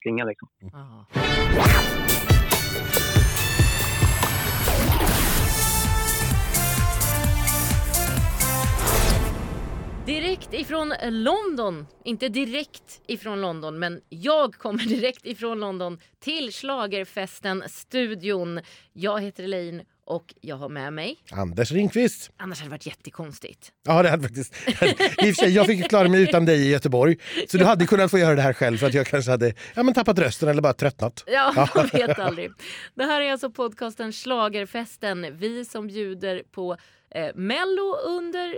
Klingar liksom. Ja. Direkt ifrån London, inte direkt ifrån London men jag kommer direkt ifrån London till Schlagerfesten-studion. Jag heter Elaine och jag har med mig, Anders Ringqvist. annars hade det varit jättekonstigt. Ja, det hade faktiskt... I och sig, jag fick klara mig utan dig i Göteborg. Så du hade kunnat få göra det här själv för att jag kanske hade ja, men tappat rösten eller bara tröttnat. Ja, man vet aldrig. Det här är alltså podcasten Schlagerfesten. Vi som bjuder på eh, Mello under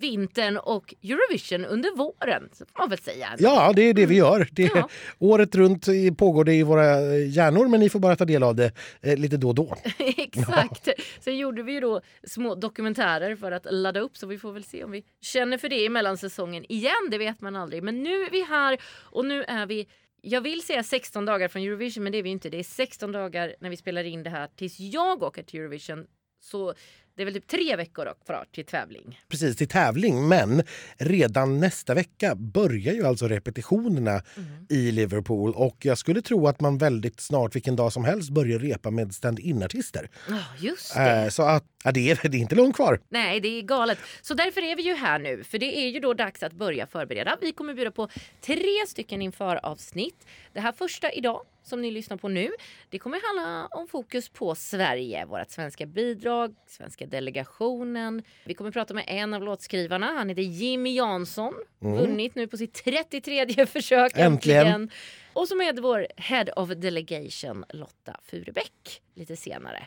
vintern och Eurovision under våren. Så får man väl säga. Ja, det är det vi gör. Det, Ja. Året runt pågår det i våra eh, hjärnor men ni får bara ta del av det eh, lite då och då. Exakt. Sen gjorde vi ju då små dokumentärer för att ladda upp så vi får väl se om vi känner för det i mellansäsongen igen. Det vet man aldrig. Men nu är vi här och nu är vi jag vill säga 16 dagar från Eurovision men det är vi inte. Det är 16 dagar när vi spelar in det här tills jag åker till Eurovision. Så det är väl typ tre veckor kvar till tävling. Precis till tävling men redan nästa vecka börjar ju alltså repetitionerna i Liverpool och jag skulle tro att man väldigt snart vilken dag som helst börjar repa med stand-in-artister. Ja, just det. Eh, så att ja, det, är, det är inte långt kvar. Nej, det är galet. Så därför är vi ju här nu. För det är ju då dags att börja förbereda. Vi kommer bjuda på tre stycken inför-avsnitt. Det här första idag, som ni lyssnar på nu, det kommer handla om fokus på Sverige. Vårt svenska bidrag, svenska delegationen. Vi kommer prata med en av låtskrivarna. Han heter Jimmy Jansson. Vunnit nu på sitt 33 försök Äntligen. Och så med vår Head of Delegation Lotta Furebäck lite senare.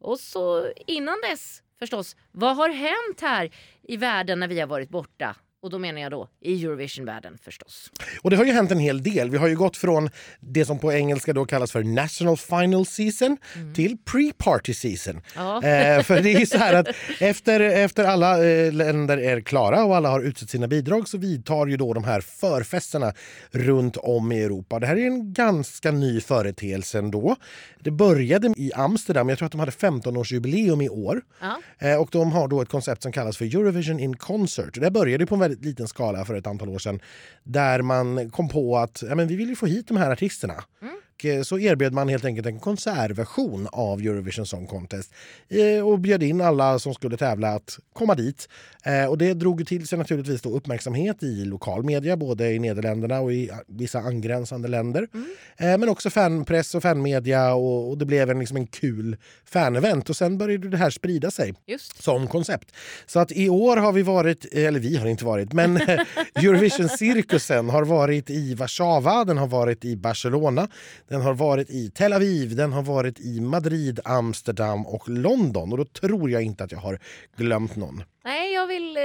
Och så innan dess förstås, vad har hänt här i världen när vi har varit borta? Och då menar jag då i Eurovision-världen förstås. Och det har ju hänt en hel del. Vi har ju gått från det som på engelska då kallas för National Final Season till Pre-Party Season. Ja. Eh, för det är ju så här att efter, efter alla eh, länder är klara och alla har utsett sina bidrag så vidtar ju då de här förfesterna runt om i Europa. Det här är en ganska ny företeelse ändå. Det började i Amsterdam, jag tror att de hade 15-årsjubileum i år. Ja. Eh, Och de har då ett koncept som kallas för Eurovision in Concert. Det började på en väldigt liten skala för ett antal år sedan. Där man kom på att ja, men vi vill ju få hit de här artisterna. Mm. Och eh, så erbjöd man helt enkelt en konsertversion av Eurovision Song Contest eh, och bjöd in alla som skulle tävla att komma dit. Eh, Och det drog till sig naturligtvis då uppmärksamhet i lokal media, både i Nederländerna och i vissa angränsande länder. Eh, Men också fanpress och fanmedia och, och det blev en, liksom en kul fanevent. Och sen började det här sprida sig Just. som koncept. Så att i år har vi varit, eller vi har inte varit, men Eurovision-cirkusen har varit i Warszawa, den har varit i Barcelona, den har varit i Tel Aviv, den har varit i Madrid, Amsterdam och London. Och då tror jag inte att jag har glömt någon. Nej, jag vill eh,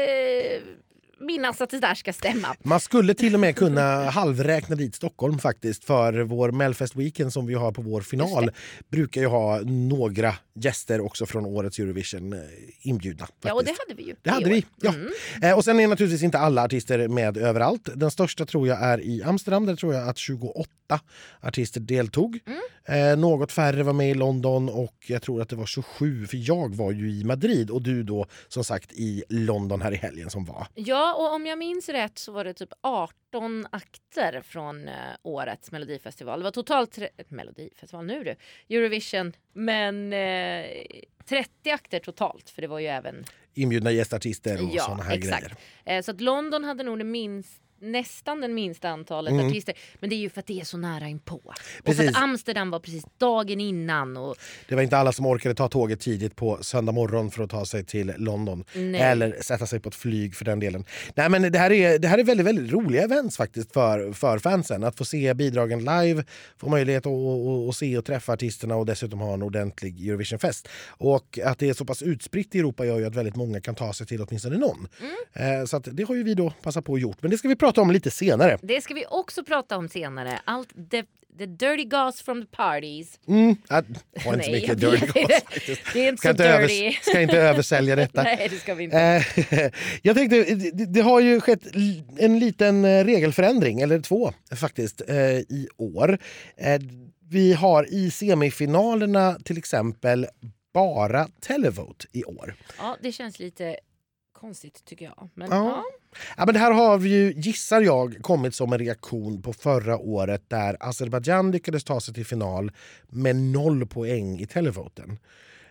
minnas att det där ska stämma. Man skulle till och med kunna halvräkna dit Stockholm faktiskt för vår Melfest Weekend som vi har på vår final brukar ju ha några gäster också från årets Eurovision eh, inbjudna. Ja, och det faktiskt. hade vi ju. Det hade år. vi. Ja. Mm. Eh, och sen är naturligtvis inte alla artister med överallt. Den största tror jag är i Amsterdam. Där tror jag att 28 artister deltog. Eh, något färre var med i London och jag tror att det var 27 för jag var ju i Madrid och du då som sagt i London här i helgen som var. Ja, och om jag minns rätt så var det typ 18 akter från eh, årets melodifestival. Det var totalt... tre- Melodifestival nu du! Eurovision. Men eh, 30 akter totalt, för det var ju även... Inbjudna gästartister och Ja, såna här exakt. grejer. Eh, så att London hade nog det minst nästan det minsta antalet Mm. artister. Men det är ju för att det är så nära inpå. Och för Precis. att Amsterdam var precis dagen innan. Och, Det var inte alla som orkade ta tåget tidigt på söndag morgon för att ta sig till London. Nej. Eller sätta sig på ett flyg för den delen. Nej, men det, här är, det här är väldigt, väldigt roliga events faktiskt för, för fansen. Att få se bidragen live, få möjlighet att, att, att se och träffa artisterna och dessutom ha en ordentlig Eurovisionfest. Och att det är så pass utspritt i Europa gör ju att väldigt många kan ta sig till åtminstone någon. Eh, Så det har ju vi då passat på och gjort. Men det ska vi prata om lite senare. det ska vi också prata om senare. Allt the, the dirty gas from the parties. Mm, jag har inte så mycket dirty goss faktiskt. Det är inte Ska så inte, dirty. övers- ska inte översälja detta. Nej, det ska vi inte. Eh, jag tänkte, det, det har ju skett en liten eh, regelförändring, eller två faktiskt, eh, i år. Vi har i semifinalerna till exempel bara televote i år. Ja, det känns lite konstigt tycker jag. Men, Ja. ja. Ja, men det här har vi ju, gissar jag, kommit som en reaktion på förra året där Azerbajdzjan lyckades ta sig till final med noll poäng i televoten.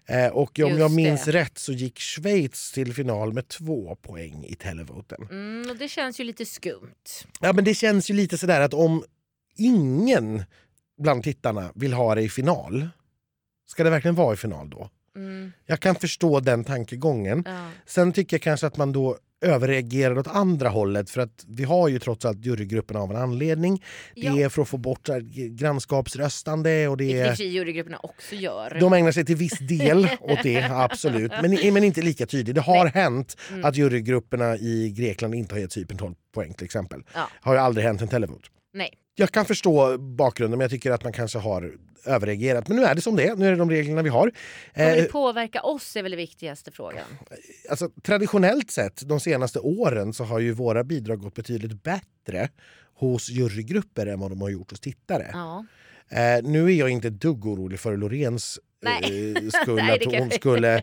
Eh, och om Just jag minns det. rätt så gick Schweiz till final med två poäng i televoten. Mm, och det känns ju lite skumt. Ja, men det känns ju lite sådär att om ingen bland tittarna vill ha det i final, ska det verkligen vara i final då? Mm, Jag kan förstå den tankegången. ja. Sen tycker jag kanske att man då överreagerar åt andra hållet för att vi har ju trots allt jurygrupperna av en anledning. Det Ja. är för att få bort här grannskapsröstande och det Vilket är... sig jurygrupperna också gör. De ägnar sig till viss del åt det, absolut. Men, men inte lika tydligt. Det har hänt Mm. att jurygrupperna i Grekland inte har gett Cypern 12 poäng till exempel. Ja. har ju aldrig hänt en televot. Nej. Jag kan förstå bakgrunden men jag tycker att man kanske har överreagerat. Men nu är det som det är. Nu är det de reglerna vi har. Kommer Eh, det påverka oss är väl den viktigaste frågan. alltså, traditionellt sett de senaste åren så har ju våra bidrag gått betydligt bättre hos jurygrupper än vad de har gjort hos tittare. Ja. Eh, nu är jag inte ett dugg orolig för Lorens Nej. eh, skull, Nej, det hon skulle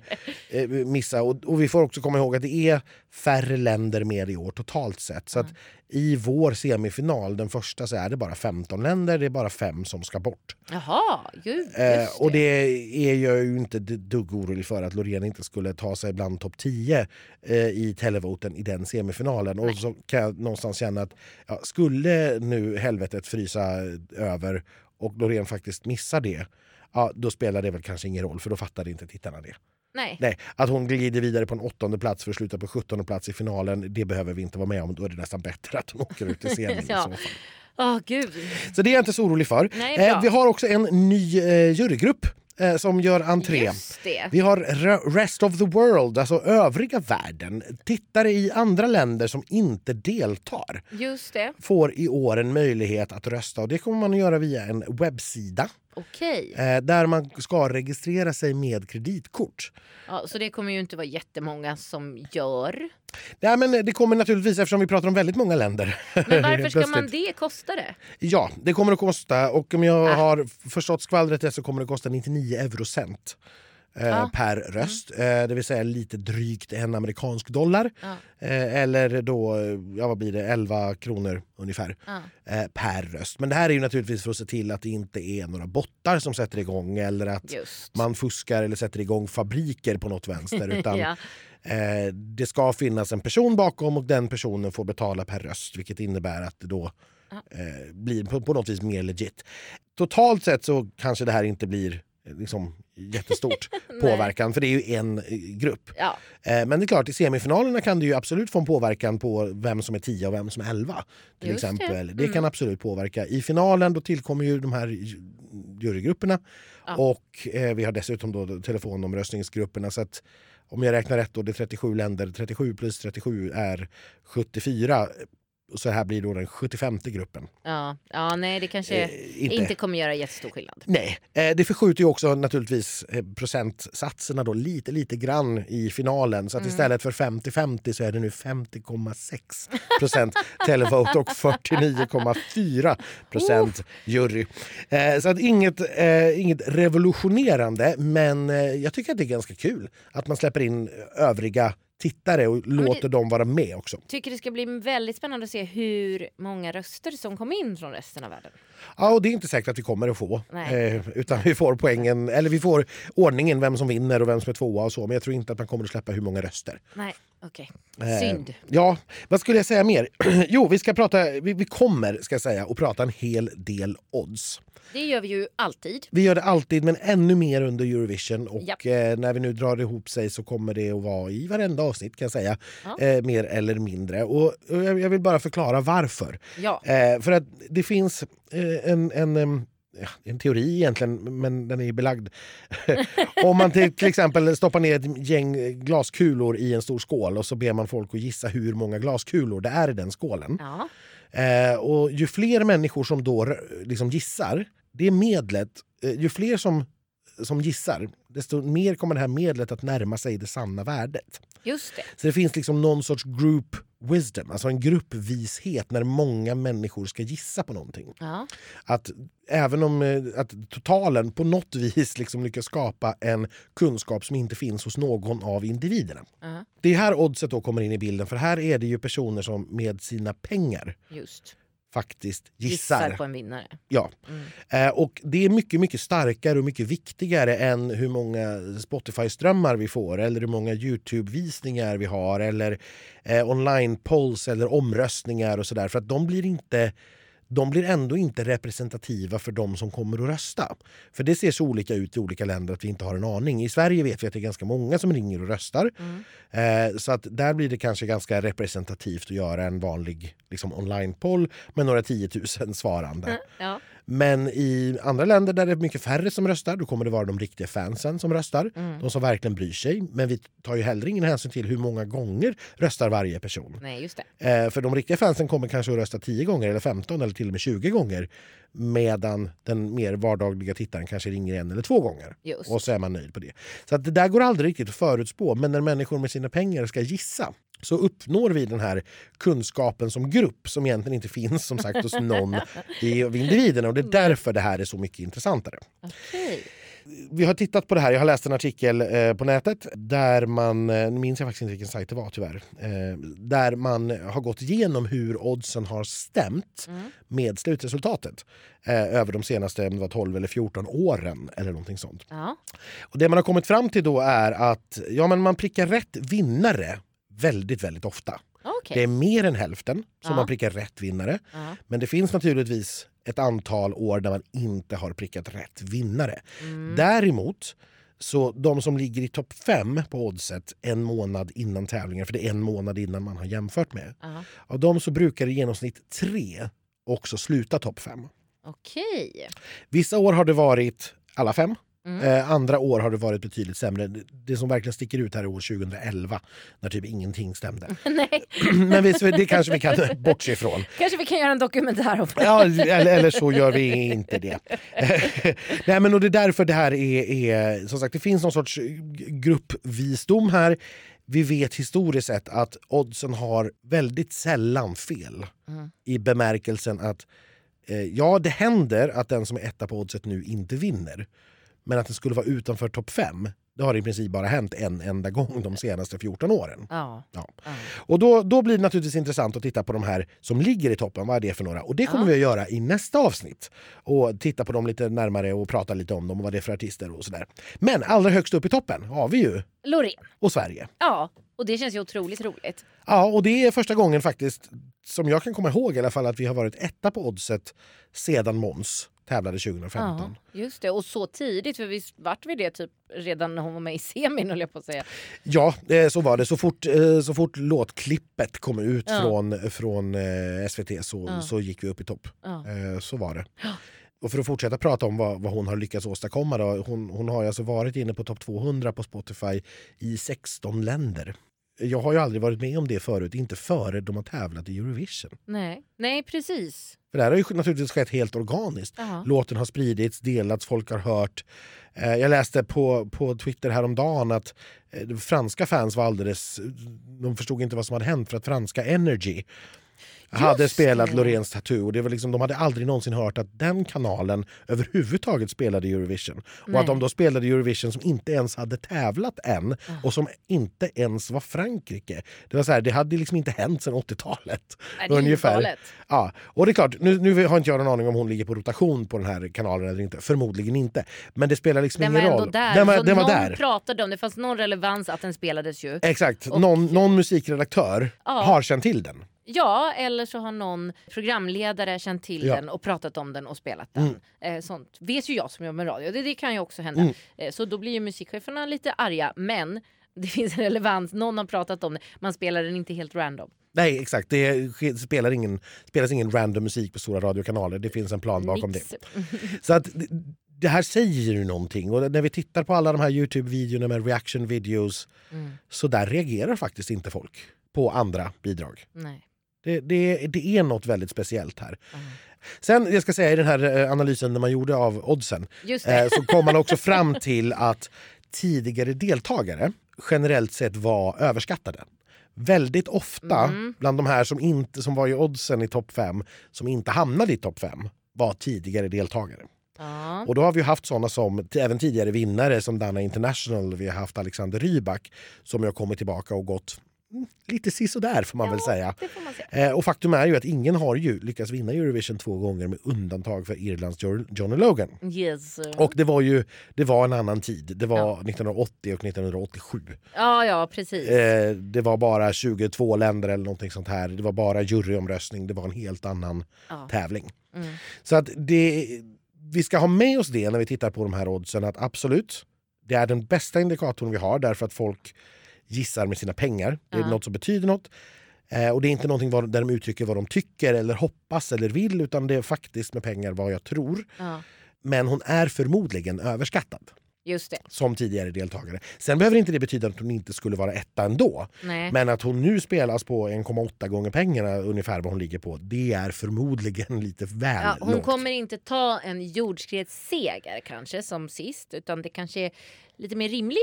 eh, missa. Och, och vi får också komma ihåg att det är färre länder med i år totalt sett. Så att i vår semifinal, den första, så är det bara 15 länder. Det är bara fem som ska bort. Jaha, gud, just Eh, och det är jag ju inte dugg orolig för att Loreen inte skulle ta sig bland topp 10 eh, i televoten i den semifinalen. Och så kan jag någonstans känna att ja, skulle nu helvetet frysa över och Loreen faktiskt missar det, ja, då spelar det väl kanske ingen roll för då fattar inte tittarna det. Nej. Nej, att hon glider vidare på en åttonde plats för att sluta på 17 plats i finalen, det behöver vi inte vara med om. Då är det nästan bättre att hon åker ut i semin. i Ja. så fall. Åh gud. Så det är jag inte så orolig för. Nej, eh, vi har också en ny eh, jurygrupp eh, som gör entré. Just det. Vi har Re- Rest of the World, alltså övriga världen. Tittare i andra länder som inte deltar Just det. får i år en möjlighet att rösta och det kommer man att göra via en webbsida Okej. eh, där man ska registrera sig med kreditkort. Ja, så det kommer ju inte vara jättemånga som gör. Ja, men det kommer naturligtvis eftersom vi pratar om väldigt många länder. Men varför ska man det? Kostar det? Ja, det kommer att kosta och om jag Ah. har förstått skvallret rätt så kommer det kosta 99 eurocent. Ah. per röst, eh, det vill säga lite drygt en amerikansk dollar. Ja. Eh, eller då, ja vad blir det, 11 kronor ungefär Ja. eh, per röst. Men det här är ju naturligtvis för att se till att det inte är några bottar som sätter igång eller att Just. man fuskar eller sätter igång fabriker på något vänster. Utan ja. det ska finnas en person bakom och den personen får betala per röst vilket innebär att det då blir på, på något vis mer legit. Totalt sett så kanske det här inte blir liksom, jättestort påverkan för det är ju en eh, grupp. ja. Eh, Men det är klart, i semifinalerna kan det ju absolut få en påverkan på vem som är 10 och vem som är 11. Till Just det. exempel. det. Mm. kan absolut påverka. I finalen då tillkommer ju de här ju- jurygrupperna Ja. och eh, vi har dessutom då telefonomröstningsgrupperna. Så att om jag räknar rätt då, det är 37 länder. 37 plus 37 är 74. Så här blir då den 75 gruppen. Ja. ja, nej det kanske Eh, inte. inte kommer göra jättestor skillnad. Nej, eh, det förskjuter ju också naturligtvis eh, procentsatserna då lite, lite grann i finalen. Så att istället för 50-50 så är det nu 50,6 procent televote och 49,4 procent jury. Eh, Så att inget, eh, inget revolutionerande, men eh, jag tycker att det är ganska kul att man släpper in övriga tittare och men det- låter dem vara med också. Tycker det ska bli väldigt spännande att se hur många röster som kom in från resten av världen. Ja, och det är inte säkert att vi kommer att få. Eh, utan vi får poängen, eller vi får ordningen, vem som vinner och vem som är tvåa och så. Men jag tror inte att man kommer att släppa hur många röster. Nej, okej. Eh, Synd. Ja, vad skulle jag säga mer? jo, vi ska prata, vi, vi kommer ska jag säga, att prata en hel del odds. Det gör vi ju alltid. Vi gör det alltid, men ännu mer under Eurovision. Och eh, när vi nu drar ihop sig så kommer det att vara i varenda avsnitt kan jag säga. Ja. Eh, mer eller mindre. Och, och jag, jag vill bara förklara varför. Ja. Eh, för att det finns eh, en, en, en teori egentligen, men den är belagd. Om man till, till exempel stoppar ner ett gäng glaskulor i en stor skål och så ber man folk att gissa hur många glaskulor det är i den skålen. ja. Eh, och ju fler människor som då liksom gissar, det är medlet, eh, ju fler som, som gissar, desto mer kommer det här medlet att närma sig det sanna värdet. Just det. Så det finns liksom någon sorts group wisdom, alltså en gruppvishet när många människor ska gissa på någonting. Ja. Att även om eh, att totalen på något vis liksom lyckas skapa en kunskap som inte finns hos någon av individerna. Ja. Det är här oddset då kommer in i bilden, för här är det ju personer som med sina pengar Just. Faktiskt Gissar gissar. på en vinnare. Ja. Mm. Eh, och det är mycket, mycket starkare och mycket viktigare än hur många Spotify-strömmar vi får eller hur många Youtube-visningar vi har eller eh, online-polls eller omröstningar och sådär. För att de blir inte de blir ändå inte representativa för de som kommer att rösta. För det ser så olika ut i olika länder att vi inte har en aning. I Sverige vet vi att det är ganska många som ringer och röstar. Mm. Eh, så att där blir det kanske ganska representativt att göra en vanlig liksom, online-poll med några tiotusen svarande. Ja. Men i andra länder där det är mycket färre som röstar, då kommer det vara de riktiga fansen som röstar. Mm. De som verkligen bryr sig. Men vi tar ju heller ingen hänsyn till hur många gånger röstar varje person. Nej, just det. Eh, för de riktiga fansen kommer kanske att rösta 10 gånger eller 15 eller till och med 20 gånger. Medan den mer vardagliga tittaren kanske ringer en eller två gånger. Just. Och så är man nöjd på det. Så att det där går aldrig riktigt att förutspå. Men när människor med sina pengar ska gissa så uppnår vi den här kunskapen som grupp som egentligen inte finns som sagt hos någon av individerna. Och det är därför det här är så mycket intressantare. Okej. Vi har tittat på det här, jag har läst en artikel eh, på nätet där man, eh, nu minns jag faktiskt inte vilken sajt det var tyvärr, eh, där man har gått igenom hur oddsen har stämt Mm. med slutresultatet eh, över de senaste var 12 eller 14 åren eller någonting sånt. Ja. Och det man har kommit fram till då är att ja, men man prickar rätt vinnare väldigt, väldigt ofta. Okej. Det är mer än hälften som Ja. man prickar rätt vinnare. Ja. Men det finns naturligtvis ett antal år där man inte har prickat rätt vinnare. Mm. Däremot, så de som ligger i topp fem på oddset en månad innan tävlingen, för det är en månad innan man har jämfört med. Ja. Av dem så brukar i genomsnitt tre också sluta topp fem. Okej. Vissa år har det varit alla fem. Mm. Eh, andra år har det varit betydligt sämre. Det- som verkligen sticker ut här är år 2011 när typ ingenting stämde. Nej, Men vi, det kanske vi kan bortse ifrån. kanske vi kan göra en dokumentär om det. Ja, eller, eller så gör vi inte det. Nej, men och det är därför det här är, är... Som sagt, det finns någon sorts gruppvisdom här. Vi vet historiskt sett att oddsen har väldigt sällan fel. Mm. I bemärkelsen att eh, ja, det händer att den som är etta på oddset nu inte vinner. Men att den skulle vara utanför topp fem, det har i princip bara hänt en enda gång de senaste 14 åren. Ja. Ja. Och då, då blir det naturligtvis intressant att titta på de här som ligger i toppen. Vad är det för några? Och det kommer Ja. vi att göra i nästa avsnitt. Och titta på dem lite närmare och prata lite om dem och vad det är för artister och sådär. Men allra högst upp i toppen har vi ju Loreen. och Sverige. Ja, och det känns ju otroligt roligt. Ja, och det är första gången faktiskt som jag kan komma ihåg i alla fall att vi har varit etta på oddset sedan Måns tävlade 2015. Ja, just det. Och så tidigt, för vi vart vi det typ redan när hon var med i semin höll jag på att säga. Ja, eh, så var det. Så fort, eh, så fort låtklippet kom ut Ja. från, från eh, SVT så, Ja. så gick vi upp i topp. Så var det. Och för att fortsätta prata om vad, vad hon har lyckats åstadkomma. Då, hon, hon har alltså varit inne på topp 200 på Spotify i 16 länder. Jag har ju aldrig varit med om det förut, inte före de har tävlat i Eurovision. Nej, Nej precis. För det här har ju naturligtvis skett helt organiskt. Ja. Låten har spridits, delats, folk har hört. Eh, Jag läste på, på Twitter häromdagen att eh, franska fans var alldeles... De förstod inte vad som hade hänt för att franska Energy hade spelat det. Loreens Tattoo. Och det var liksom, de hade aldrig någonsin hört att den kanalen överhuvudtaget spelade Eurovision. Och Nej. att de då spelade Eurovision som inte ens hade tävlat än och som inte ens var Frankrike. Det var så här, det hade liksom inte hänt sedan 80-talet. Nej, det är Ungefär. Ja, och det är klart, nu, nu har inte jag någon aning om hon ligger på rotation på den här kanalen eller inte. Förmodligen inte. Men det spelar liksom Den var ingen ändå roll. där. Den var, så den var någon där. pratade om det. fanns någon relevans att den spelades ju. Exakt. Och- Någon, någon musikredaktör Ja. har känt till den. Ja, eller så har någon programledare känt till Ja. den och pratat om den och spelat den. Eh, sånt vet ju jag som jobbar med radio. Det, det kan ju också hända. Mm. Eh, så då blir ju musikcheferna lite arga. Men det finns en relevans. Någon har pratat om det. Man spelar den inte helt random. Nej, exakt. Det spelar ingen, spelas ingen random musik på stora radiokanaler. Det finns en plan bakom Mix. det. Så att det- det här säger ju någonting. Och när vi tittar på alla de här Youtube-videorna med reaction videos Mm. så där reagerar faktiskt inte folk på andra bidrag. Nej. Det, det, det är något väldigt speciellt här. Mm. Sen, jag ska säga i den här eh, analysen när man gjorde av oddsen eh, så kom man också fram till att tidigare deltagare generellt sett var överskattade. väldigt ofta Mm. bland de här som, inte, som var i oddsen i topp 5, som inte hamnade i topp 5, var tidigare deltagare. Ja. Och då har vi haft såna som även tidigare vinnare som Dana International. Vi har haft Alexander Rybak som har kommit tillbaka och gått lite sisådär får man väl säga. Man säga. Eh, och faktum är ju att ingen har ju lyckats vinna Eurovision två gånger med undantag för Irlands Jo- Johnny Logan. Yes. Och det var ju det var en annan tid. Det var Ja. 1980 och 1987. Ja, ja, precis. Eh, det var bara 22 länder eller någonting sånt här. Det var bara juryomröstning. Det var en helt annan Ja. tävling. Mm. Så att det, vi ska ha med oss det när vi tittar på de här oddsen att absolut, det är den bästa indikatorn vi har därför att folk gissar med sina pengar. Det är något som betyder något. Eh, och det är inte någonting vad, där de uttrycker vad de tycker eller hoppas eller vill utan det är faktiskt med pengar vad jag tror. Ja, Men hon är förmodligen överskattad just det. som tidigare deltagare. Sen behöver inte det betyda att hon inte skulle vara etta ändå. Nej. Men att hon nu spelas på 1,8 gånger pengarna ungefär vad hon ligger på, det är förmodligen lite väl Ja, hon lågt. kommer inte ta en jordskredsseger kanske som sist utan det kanske är lite mer rimlig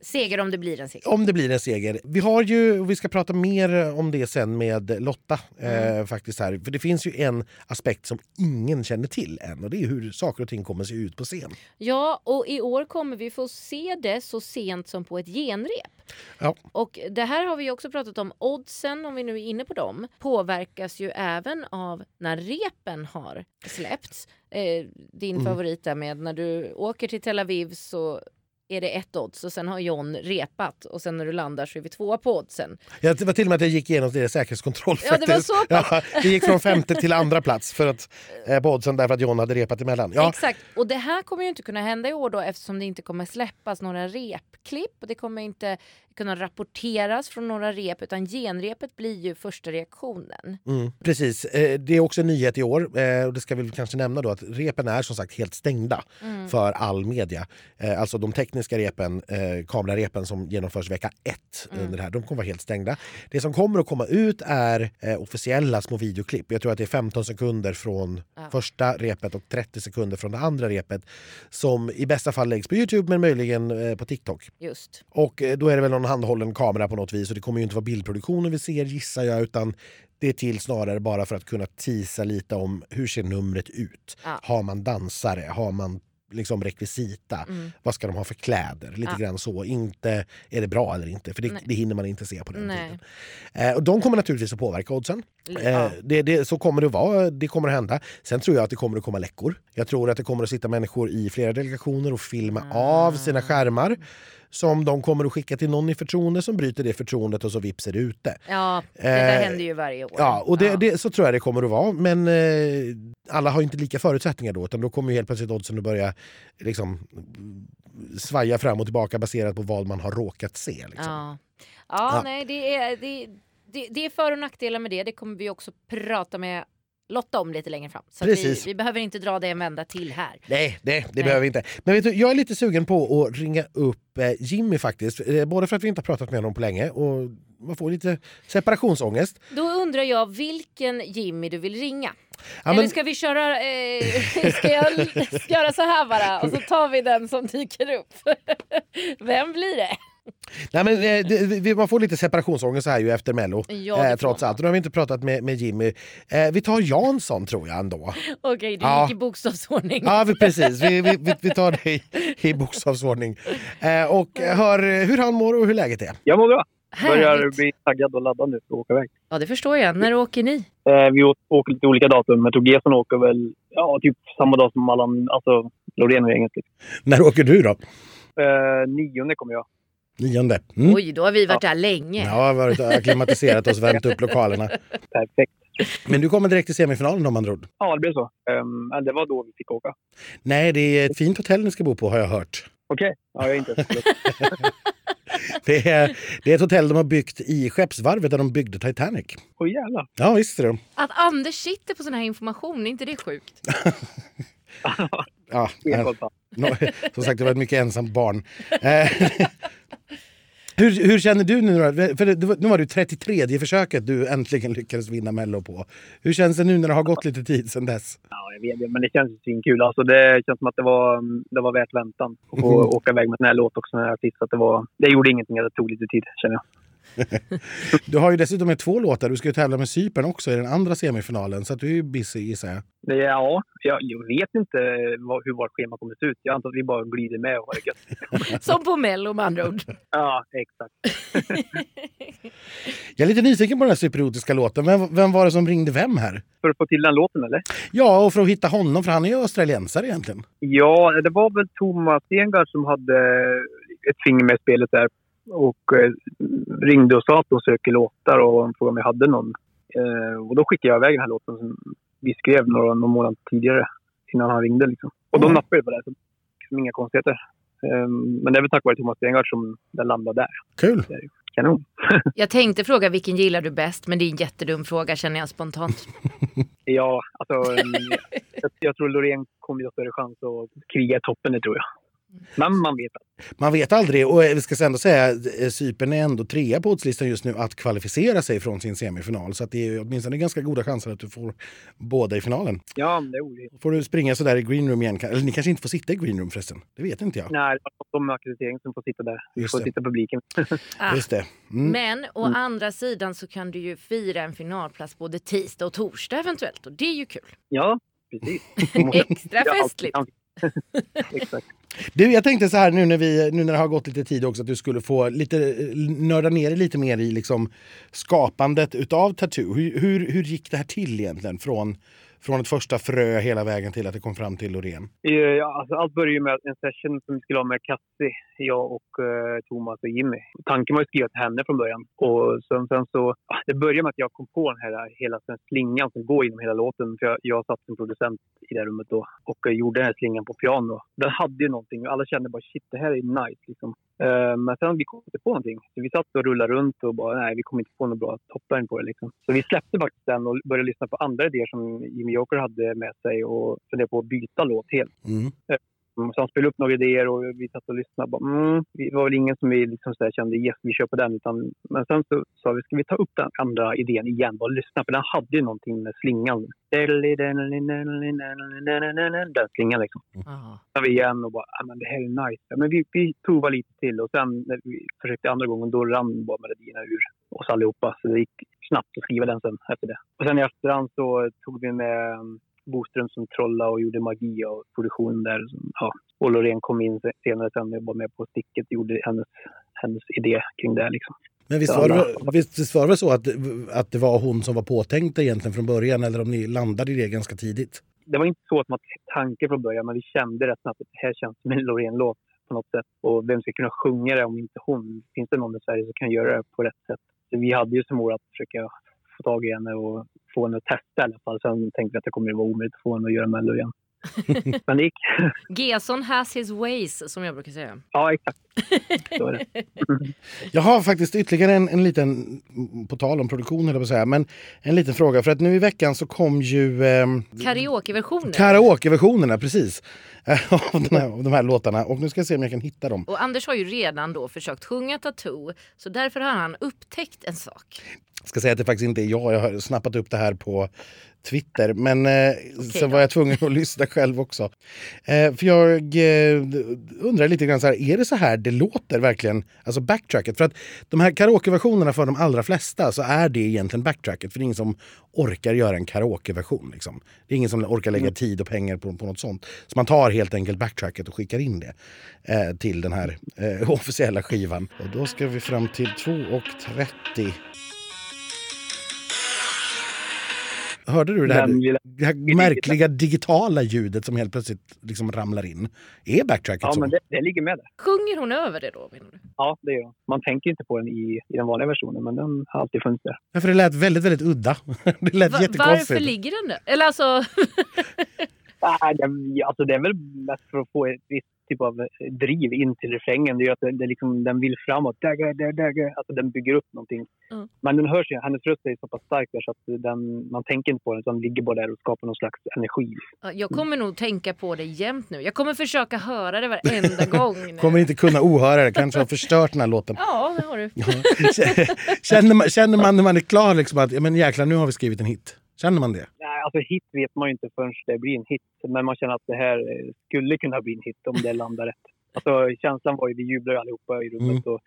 seger om det blir en seger. Om det blir en seger. Vi har ju, och vi ska prata mer om det sen med Lotta. Mm. Eh, faktiskt här. För det finns ju en aspekt som ingen känner till än och det är hur saker och ting kommer se ut på scen. Ja, och i år kommer vi få se det så sent som på ett genrep. Ja. Och det här har vi också pratat om. Oddsen, om vi nu är inne på dem, påverkas ju även av när repen har släppts. Eh, din Mm. favorit där med när du åker till Tel Aviv så är det ett odds och sen har John repat och sen när du landar så är vi tvåa på oddsen. Jag, det var till och med att jag gick igenom deras säkerhetskontroll. Ja, det var så. Ja, det gick från femte till andra plats för att, eh, på oddsen därför att John hade repat emellan. Ja, Exakt, och det här kommer ju inte kunna hända i år då eftersom det inte kommer släppas några repklipp och det kommer inte kunna rapporteras från några rep utan genrepet blir ju första reaktionen. Mm, precis. Eh, Det är också en nyhet i år. Eh, och Det ska vi kanske nämna då att repen är som sagt helt stängda Mm. för all media. Eh, Alltså de tekniska repen, kamerarepen som genomförs vecka ett Mm. under det här, de kommer vara helt stängda. Det som kommer att komma ut är officiella små videoklipp. Jag tror att det är 15 sekunder från Ja. första repet och 30 sekunder från det andra repet som i bästa fall läggs på Youtube men möjligen på TikTok. Just. Och då är det väl någon handhållen kamera på något vis och det kommer ju inte vara bildproduktionen vi ser gissar jag utan det är till snarare bara för att kunna tisa lite om hur ser numret ut. Ja. Har man dansare? Har man liksom rekvisita? Mm. Vad ska de ha för kläder? Lite Ja. grann så. Inte är det bra eller inte, för det, det hinner man inte se på den Nej. tiden. Eh, och de kommer naturligtvis att påverka oddsen. Eh, det, det, så kommer det vara, det kommer att hända. Sen tror jag att det kommer att komma läckor. Jag tror att det kommer att sitta människor i flera delegationer och filma av sina skärmar som de kommer att skicka till någon i förtroende som bryter det förtroendet och så vips är det ute. Ja, det där Eh, händer ju varje år. Ja, och det, Ja. Det, så tror jag det kommer att vara. Men eh, alla har inte lika förutsättningar då utan då kommer ju helt plötsligt oddsen att börja liksom, svaja fram och tillbaka baserat på vad man har råkat se. Liksom. Ja, ja, Ja. nej det är, det, det, det är för och nackdelar med det. Det kommer vi också prata med Lotta om lite längre fram. Så vi, vi behöver inte dra det en vända till här. Nej, det, det Nej. behöver vi inte. Men vet du, jag är lite sugen på att ringa upp eh, Jimmy faktiskt. Eh, både för att vi inte har pratat med honom på länge och man får lite separationsångest. Då undrar jag vilken Jimmy du vill ringa. Ja, Eller men- ska vi köra, eh, ska jag ska jag göra så här bara och så tar vi den som dyker upp. Vem blir det? Nej, men, eh, det, vi, man får lite separationsångest så här ju efter Mello. Ja, det eh, får trots man. allt. Och nu har vi inte pratat med, med Jimmy. Eh, vi tar Jansson tror jag ändå. Okej, du Ja. gick i bokstavsordning. Ja, vi, precis. Vi, vi, vi, vi tar det i, i bokstavsordning. Eh, och hör eh, hur han mår och hur läget är. Jag mår bra. Börjar Härligt. bli taggad och laddad nu för att åka iväg. Ja, det förstår jag. När åker ni? Eh, vi åker lite olika datum. Jag tror Gesson åker väl ja, typ samma dag som alla andra- alltså Loreen och gänget. Liksom. När åker du då? Eh, nionde kommer jag. Nionde. Mm. Oj, då har vi varit där länge. Ja, har varit och akklimatiserat oss, värmt upp lokalerna. Perfekt. Men du kommer direkt till semifinalen om man tror. Ja, det blev så. Um, det var då vi fick åka. Nej, det är ett fint hotell ni ska bo på har jag hört. Okej. Ja, jag är inte Det är, det är ett hotell de har byggt i skeppsvarvet där de byggde Titanic. Åh jävlar. Ja, visst är det. Att Anders sitter på sån här information, är inte det sjukt? Ja, som sagt, det var ett mycket ensamt barn. Eh, hur, hur känner du nu då? För det, nu var det 33 försöket du äntligen lyckades vinna Mello på. Hur känns det nu när det har gått lite tid sedan dess? Ja, jag vet det. Men det känns svinkul. Alltså, det känns som att det var, det var värt väntan. Att få åka iväg med en sån här låt också, en här artist. Att det, var, det gjorde ingenting att det tog lite tid, känner jag. Du har ju dessutom med två låtar. Du ska ju tävla med Cypern också i den andra semifinalen. Så att du är ju busy gissar jag. Ja, jag, jag vet inte vad, hur vårt schema kommer att se ut. Jag antar att vi bara glider med och har det gött. Som på Mello med andra ord. Ja, exakt. Jag är lite nyfiken på den här cypriotiska låten. Vem, vem var det som ringde vem här? För att få till den låten, eller? Ja, och för att hitta honom, för han är ju australiensare egentligen. Ja, det var väl Thomas Stengard som hade ett finger med spelet där. Och eh, ringde och sa att de söker låtar och frågade om jag hade någon. Eh, och då skickade jag iväg den här låten som vi skrev några, någon månad tidigare. Innan han ringde liksom. Och de Mm. nappade på det. Så liksom inga konstigheter. Eh, men det är väl tack vare Thomas Stengard som den landade där. Kul! Kanon. Jag tänkte fråga vilken gillar du bäst, men det är en jättedum fråga känner jag spontant. Ja, alltså... jag, jag tror Loreen kommer att ha större chans att kriga i toppen, det tror jag. Men man vet att Man vet aldrig. Och vi ska ändå säga att Cypern är ändå trea på oddslistan just nu att kvalificera sig från sin semifinal. Så att det är åtminstone ganska goda chanser att du får båda i finalen. ja, det är orimligt. Får du springa sådär i greenroom igen? Eller ni kanske inte får sitta i greenroom förresten? Det vet inte jag. Nej, det är de med ackreditering som får sitta där. Vi Just får det. sitta publiken. Ah. Just det. Mm. Men å andra sidan så kan du ju fira en finalplats både tisdag och torsdag eventuellt och det är ju kul. Ja, precis. Extra Ja, festligt. Exakt. Du, jag tänkte så här nu när, vi, nu när det har gått lite tid också att du skulle få lite, nörda ner dig lite mer i liksom skapandet utav Tattoo. Hur, hur, hur gick det här till egentligen? Från, från ett första frö hela vägen till att det kom fram till Loreen. Eh, ja, alltså, allt började med en session som vi skulle ha med Katsi, jag och eh, Thomas och Jimmy. Tanken var att skriva till henne från början. Och sen, sen så, ah, det började med att jag kom på den här hela den slingan som går genom hela låten. För jag, jag satt som producent i det rummet då och eh, gjorde den här slingan på piano. Den hade ju någonting och alla kände bara shit, det här är nice liksom. Eh, men sen vi kom inte på någonting. Så vi satt och rullade runt och bara nej, vi kom inte på något bra toppline på det liksom. Så vi släppte faktiskt den och började lyssna på andra idéer som Jimmy Joker hade med sig och funderade på att byta låt helt. Mm. Mm, Så han spelade upp några idéer och vi satt och lyssnade. Bara, mm, det var väl ingen som vi liksom så kände yes, vi kör på den. Utan, men sen så sa vi, ska vi ta upp den andra idén igen och lyssna? För den hade ju någonting med slingan. Den slingan liksom. Ja. Så vi igen och bara, ah, men det här är nice. Men vi, vi provar lite till och sen när vi försökte andra gången då rann bara melodierna ur oss allihopa. Så det gick snabbt att skriva den sen efter det. Och sen i efterhand så tog vi med Boström som trolla och gjorde magi och produktionen där. Ja. Och Loreen kom in senare sen och var med på sticket och gjorde hennes, hennes idé kring det. Liksom. Men visst var, det, visst, var det väl så att, att det var hon som var påtänkt egentligen från början eller om ni landade i det ganska tidigt? Det var inte så att man tanke från början, men vi kände rätt snabbt att det här känns som en Loreen-låt på något sätt. Och vem ska kunna sjunga det om inte hon? Finns det någon i Sverige som kan göra det på rätt sätt? Så vi hade ju som mål att försöka få tag i henne och få henne att testa i alla fall. Sen tänkte vi att det kommer att vara omöjligt att få henne att göra Mello igen. Men det gick. Gesson has his ways som jag brukar säga. Ja, exakt. Så är det. Jag har faktiskt ytterligare en, en liten, på tal om produktion höll jag säga, men en liten fråga. För att nu i veckan så kom ju eh, Karaokeversioner. karaokeversionerna precis av, den här, av de här låtarna. Och nu ska jag se om jag kan hitta dem. och Anders har ju redan då försökt sjunga Tattoo så därför har han upptäckt en sak. Jag ska säga att det faktiskt inte är jag. Jag har snappat upp det här på Twitter. Men eh, sen då. var jag tvungen att lyssna själv också. Eh, för jag eh, undrar lite grann så här, är det så här det låter verkligen? Alltså backtracket. För att de här karaokeversionerna för de allra flesta så är det egentligen backtracket. För det är ingen som orkar göra en karaokeversion. Liksom. Det är ingen som orkar lägga tid och pengar på, på något sånt. Så man tar helt enkelt backtracket och skickar in det eh, till den här eh, officiella skivan. Och då ska vi fram till 2.30. Hörde du det här, det här märkliga digitala ljudet som helt plötsligt liksom ramlar in? Är backtracket Ja, så? men det, det ligger med där. Sjunger hon över det då? menar du? Ja, det gör den. Man tänker inte på den i, i den vanliga versionen, men den har alltid funnits där. Ja, för det lät väldigt, väldigt udda. Det lät Va- jättekonstigt. varför ligger den där? Eller alltså, Alltså det är väl mest för att få ett visst typ av driv in till refrängen. Det gör att det, det liksom, den vill framåt. Dagga, dagga, dagga. Alltså den bygger upp någonting. Mm. Men den hörs ju, hennes röst är så pass stark där så att den, man tänker inte på den utan den ligger bara där och skapar någon slags energi. ja, jag kommer nog tänka på det jämt nu. Jag kommer försöka höra det varenda gång. nu. Kommer inte kunna ohöra det. Kanske har förstört den här låten. Ja, det har du. Känner man, känner man när man är klar liksom att ja, men jäklar, nu har vi skrivit en hit? Känner man det? Nej, alltså hit vet man ju inte förrän det blir en hit. Men man känner att det här eh, skulle kunna bli en hit om det landar rätt. Alltså känslan var ju, vi jublade allihopa i rummet. Mm. Och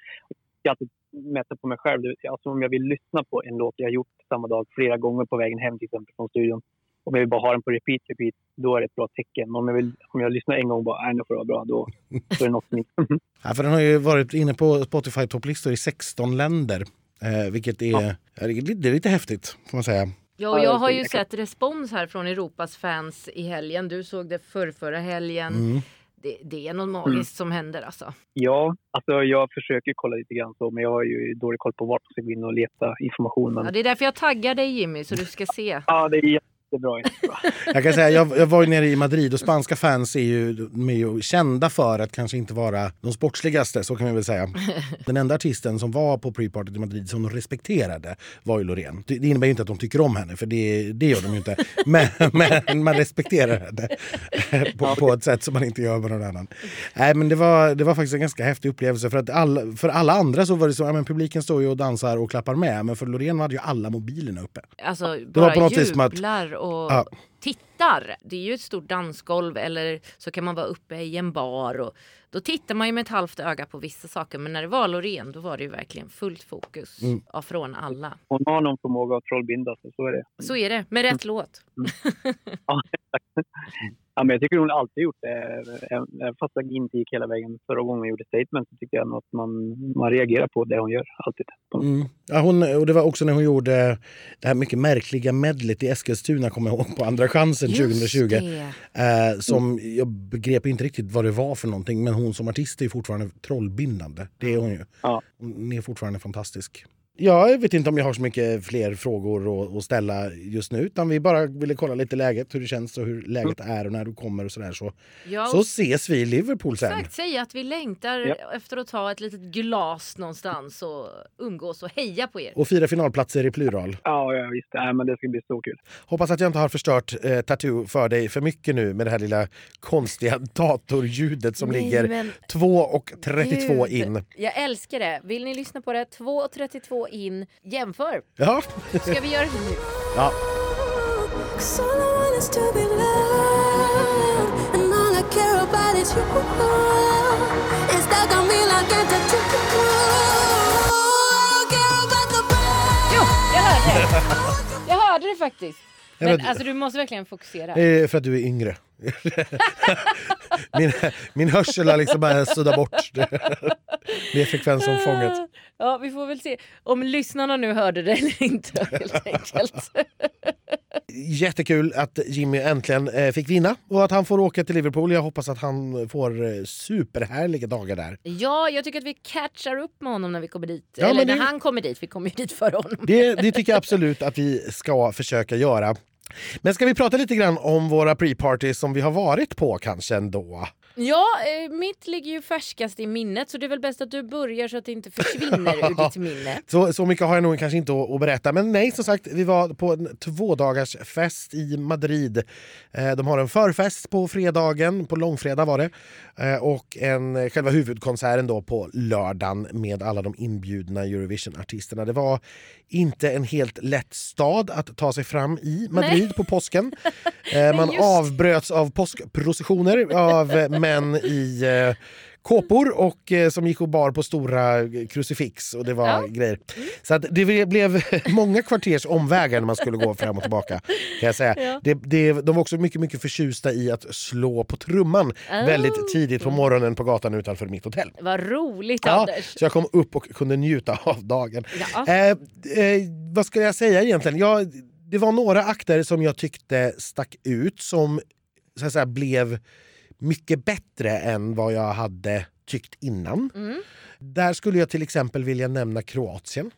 jag alltid mäta på mig själv. Alltså om jag vill lyssna på en låt jag gjort samma dag flera gånger på vägen hem till exempel från studion. Om jag vill bara ha den på repeat, repeat, då är det ett bra tecken. Om jag, vill, om jag lyssnar en gång och bara, nu får det vara bra, då, då är det något som inte... ja, för den har ju varit inne på Spotify-topplistor i 16 länder. Eh, vilket är, ja. det är lite häftigt, får man säga. Ja, jag har ju sett respons här från Europas fans i helgen. Du såg det förr, förra helgen. Mm. Det, det, är något magiskt mm. som händer alltså. Ja, alltså jag försöker kolla lite grann så, men jag har ju dålig koll på vart jag ska gå in och leta information. Men... Ja, det är därför jag taggar dig Jimmy, så du ska se. ja, det är jättebra. jättebra. jag kan säga, jag, jag var ju nere i Madrid och spanska fans är ju, är ju kända för att kanske inte vara de sportsligaste, så kan vi väl säga. Den enda artisten som var på pre-partyt i Madrid som de respekterade var ju Loreen. Det innebär ju inte att de tycker om henne, för det, det gör de ju inte. Men, men man respekterar henne på, på, ett sätt som man inte gör med någon annan. Nej, men det var, det var faktiskt en ganska häftig upplevelse. För, att all, för alla andra så var det så ja, men publiken står ju och dansar och klappar med, men för Loreen hade ju alla mobilerna uppe. Alltså, det var på något jublar och ja. Tittar. Det är ju ett stort dansgolv eller så kan man vara uppe i en bar. Och då tittar man ju med ett halvt öga på vissa saker men när det var Loreen då var det ju verkligen fullt fokus mm. från alla. Hon har någon förmåga att trollbinda sig, så är det. Så är det, med rätt mm. låt. Mm. ja, Ja, men jag tycker hon alltid gjort det. Även fast jag inte gick hela vägen förra gången hon gjorde statement så tycker jag att man, man reagerar på det hon gör. Alltid. Mm. Ja, hon, och det var också när hon gjorde det här mycket märkliga medlet i Eskilstuna, kommer jag ihåg, på Andra chansen 2020. Eh, som jag begrep inte riktigt vad det var för någonting, men hon som artist är fortfarande trollbindande. Det är hon ju. Ja. Hon är fortfarande fantastisk. Jag vet inte om jag har så mycket fler frågor att ställa just nu. Utan vi bara ville kolla lite läget, hur det känns och hur läget är och när du kommer och sådär. Så, ja, så ses vi i Liverpool sen. Exakt, säga att vi längtar ja. efter att ta ett litet glas någonstans och umgås och heja på er. Och fira finalplatser i plural. Ja, ja visst. Ja, men det ska bli så kul. Hoppas att jag inte har förstört eh, Tattoo för dig för mycket nu med det här lilla konstiga datorljudet som Nej, ligger men... 2.32 in. Jag älskar det. Vill ni lyssna på det? 2.32 in. Jämför. Ja. Ska vi göra det nu? Ja. Jo, jag hörde det. Jag hörde det faktiskt. Men alltså, du måste verkligen fokusera. Är för att du är yngre. min, min hörsel har liksom bara suddat bort det, frekvensomfånget. Ja, vi får väl se om lyssnarna nu hörde det eller inte helt enkelt. Jättekul att Jimmy äntligen eh, fick vinna och att han får åka till Liverpool. Jag hoppas att han får eh, superhärliga dagar där. Ja, jag tycker att vi catchar upp med honom när vi kommer dit. Ja, Eller när han kommer dit. Vi kommer ju dit för honom. Det, det tycker jag absolut att vi ska försöka göra. Men ska vi prata lite grann om våra pre-parties som vi har varit på kanske ändå? Ja, eh, mitt ligger ju färskast i minnet så det är väl bäst att du börjar så att det inte försvinner ur ditt minne. Så, så mycket har jag nog kanske inte att, berätta. Men nej, som sagt, vi var på en tvådagars fest i Madrid. Eh, de har en förfest på fredagen, på långfredag var det. Eh, och en, själva huvudkonserten då på lördagen med alla de inbjudna Eurovision-artisterna. Det var inte en helt lätt stad att ta sig fram i Madrid nej. på påsken. Man avbröts av påskprocessioner av män i eh, kåpor och eh, som gick och bar på stora krucifix och det var ja. grejer. Så att det blev många kvarters omvägar när man skulle gå fram och tillbaka. Kan jag säga. Ja. Det, det, de var också mycket, mycket förtjusta i att slå på trumman oh. väldigt tidigt på morgonen på gatan utanför mitt hotell. Vad roligt ja, Anders! Så jag kom upp och kunde njuta av dagen. Ja. Eh, eh, vad ska jag säga egentligen? Jag, det var några akter som jag tyckte stack ut som så att säga, blev mycket bättre än vad jag hade tyckt innan. Mm. Där skulle jag till exempel vilja nämna Kroatien.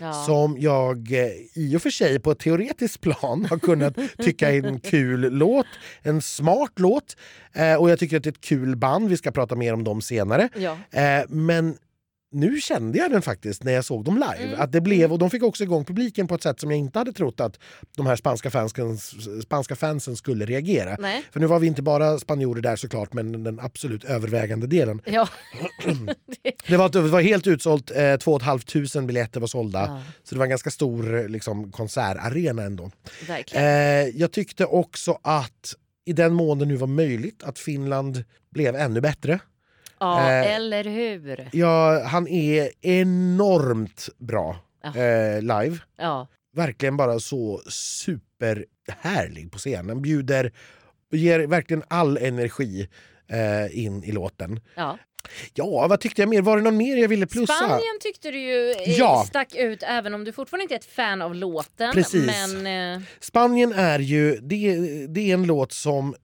Ja. Som jag eh, i och för sig på ett teoretiskt plan har kunnat tycka är en kul låt. En smart låt. Eh, och jag tycker att det är ett kul band. Vi ska prata mer om dem senare. Ja. Eh, men nu kände jag den faktiskt när jag såg dem live. Mm. Att det blev, och de fick också igång publiken på ett sätt som jag inte hade trott att de här spanska fansen, spanska fansen skulle reagera. Nej. För nu var vi inte bara spanjorer där såklart, men den absolut övervägande delen. Ja. det, var, det var helt utsålt, eh, 2 500 biljetter var sålda. Ja. Så det var en ganska stor liksom, konsertarena ändå. Eh, jag tyckte också att i den mån det nu var möjligt att Finland blev ännu bättre. Ja, Eh, eller hur? Ja, han är enormt bra Ja. eh, live. Ja. Verkligen bara så superhärlig på scenen. Bjuder, ger verkligen all energi eh, in i låten. ja. Ja, vad tyckte jag mer? Var det någon mer jag ville plussa? Spanien tyckte du ju eh, Ja. stack ut även om du fortfarande inte är ett fan av låten. Precis. Men eh, Spanien är ju, det, det är en låt som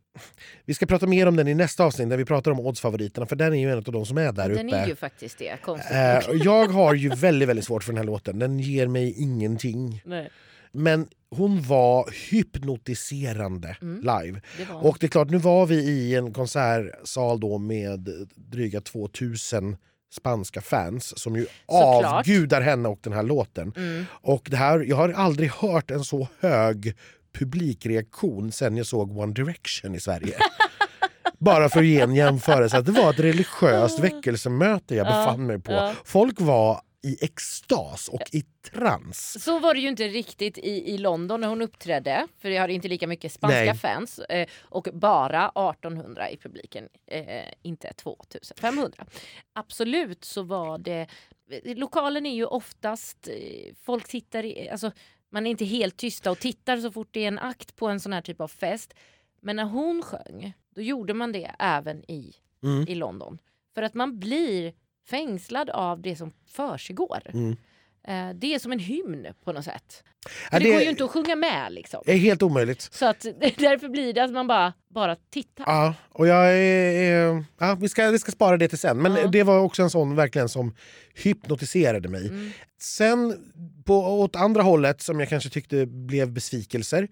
vi ska prata mer om den i nästa avsnitt när vi pratar om oddsfavoriterna för den är ju en av de som är där den uppe. är ju faktiskt det. Konstigt Eh, jag har ju väldigt, väldigt svårt för den här låten. Den ger mig ingenting. Nej, Men hon var hypnotiserande Mm. live. det var Och det är klart, nu var vi i en konsertsal då med dryga 2000 spanska fans som ju Såklart. avgudar henne och den här låten. Mm. Och det här, jag har aldrig hört en så hög publikreaktion sen jag såg One Direction i Sverige. Bara för att ge en jämförelse. Att det var ett religiöst väckelsemöte jag Ja, befann mig på. Folk var i extas och i trans. Så var det ju inte riktigt i, i London när hon uppträdde. För jag hade inte lika mycket spanska Nej. fans. Eh, och bara 1800 i publiken. Eh, inte 2500. Absolut så var det... Lokalen är ju oftast... Eh, folk tittar i... Alltså, man är inte helt tysta och tittar så fort det är en akt på en sån här typ av fest. Men när hon sjöng, då gjorde man det även i, Mm. i London. För att man blir fängslad av det som försiggår. Mm. Eh, Det är som en hymn på något sätt. Ja, det, det- går ju inte att sjunga med liksom. Det är helt omöjligt. Så att därför blir det att man bara, bara tittar. Ja, och jag är, ja, vi, ska, vi ska spara det till sen. Men Ja. det var också en sån verkligen som hypnotiserade mig. Mm. Sen på, åt andra hållet som jag kanske tyckte blev besvikelser.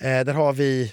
Eh, där har vi,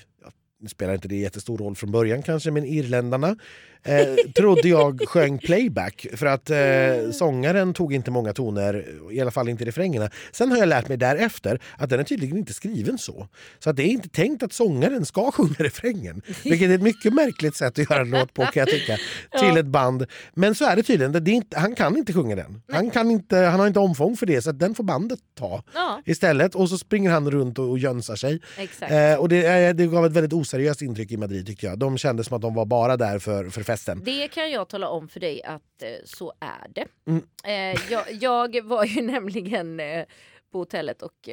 nu spelar inte det jättestor roll från början kanske, men irländarna eh, trodde jag sjöng playback för att eh, sångaren tog inte många toner, i alla fall inte i refrängerna. Sen har jag lärt mig därefter att den är tydligen inte skriven så. Så att det är inte tänkt att sångaren ska sjunga refrängen. Vilket är ett mycket märkligt sätt att göra en låt på kan jag tycka. Till ett band. Men så är det tydligen, det är inte, han kan inte sjunga den. Han, kan inte, han har inte omfång för det så den får bandet ta Ja, istället. Och så springer han runt och, och jönsar sig. Eh, och det, eh, det gav ett väldigt oseriöst intryck i Madrid tyckte jag. De kände som att de var bara där för, för festen. Det kan jag tala om för dig att eh, så är det. Mm. Eh, jag, jag var ju nämligen eh, på hotellet och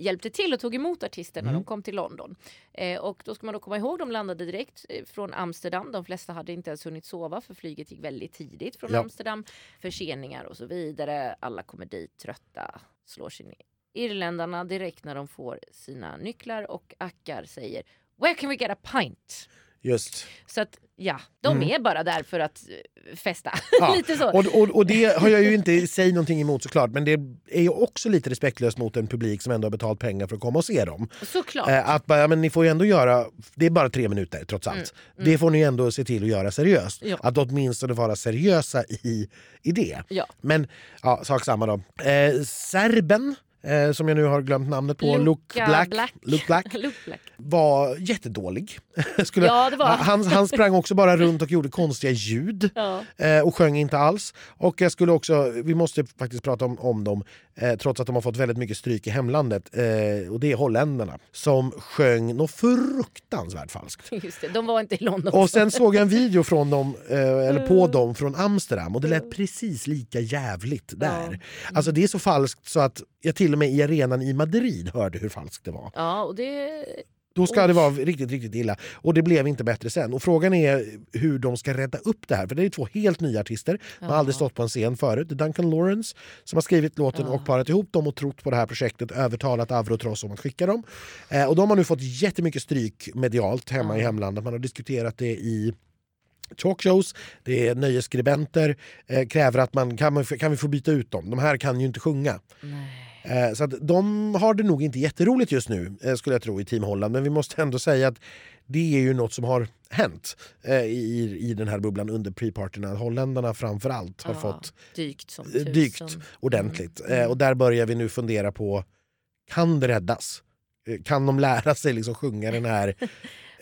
hjälpte till och tog emot artister när Mm. de kom till London. Eh, och då ska man då komma ihåg, de landade direkt från Amsterdam. De flesta hade inte ens hunnit sova för flyget gick väldigt tidigt från Ja. Amsterdam. Förseningar och så vidare. Alla kommer dit trötta, slår sig ner. Irländarna direkt när de får sina nycklar och ackar säger Where can we get a pint? Just. Så att ja, de Mm. är bara där för att eh, festa. Ja, Lite så. Och, och, och det har jag ju inte i sig någonting emot såklart men det är ju också lite respektlöst mot en publik som ändå har betalt pengar för att komma och se dem. Såklart. Eh, att bara, ja, men ni får ju ändå göra, det är bara tre minuter trots allt. Mm, Det får ni ändå se till att göra seriöst. Ja. Att åtminstone vara seriösa i, i det. Ja. Men ja, sak samma då. Eh, serben, eh, som jag nu har glömt namnet på, Luke Black, Black. Luke Black Luke Black. var jättedålig. Skulle, Ja, var han. han, sprang också bara runt och gjorde konstiga ljud. Ja. Eh, och sjöng inte alls. Och jag skulle också, vi måste faktiskt prata om, om dem, eh, trots att de har fått väldigt mycket stryk i hemlandet. Eh, och det är holländarna som sjöng något fruktansvärt falskt. Just det, de var inte i London. Och sen såg jag en video från dem, eh, eller på dem från Amsterdam och det lät precis lika jävligt där. Alltså det är så falskt så att jag till och med i arenan i Madrid hörde hur falskt det var. Ja, och det... Då ska Oj. det vara riktigt, riktigt illa. Och det blev inte bättre sen. Och frågan är hur de ska rädda upp det här. För det är två helt nya artister. De har Ja. aldrig stått på en scen förut. Duncan Lawrence som har skrivit låten Ja. och parat ihop dem och trott på det här projektet. Övertalat Avrotross om att skicka dem. Eh, och de har nu fått jättemycket stryk medialt hemma i Ja. hemlandet. Man har diskuterat det i talkshows, det är nöjesskribenter, eh, kräver att man kan, man kan vi få byta ut dem. De här kan ju inte sjunga. Nej. Eh, Så att de har det nog inte jätteroligt just nu, eh, skulle jag tro, i Team Holland. Men vi måste ändå säga att det är ju något som har hänt eh, i, i den här bubblan under pre-partyna. Holländarna framför allt har Ja, fått Dykt som tusan. dykt ordentligt. Mm. Och där börjar vi nu fundera på, kan det räddas? Kan de lära sig liksom sjunga den här...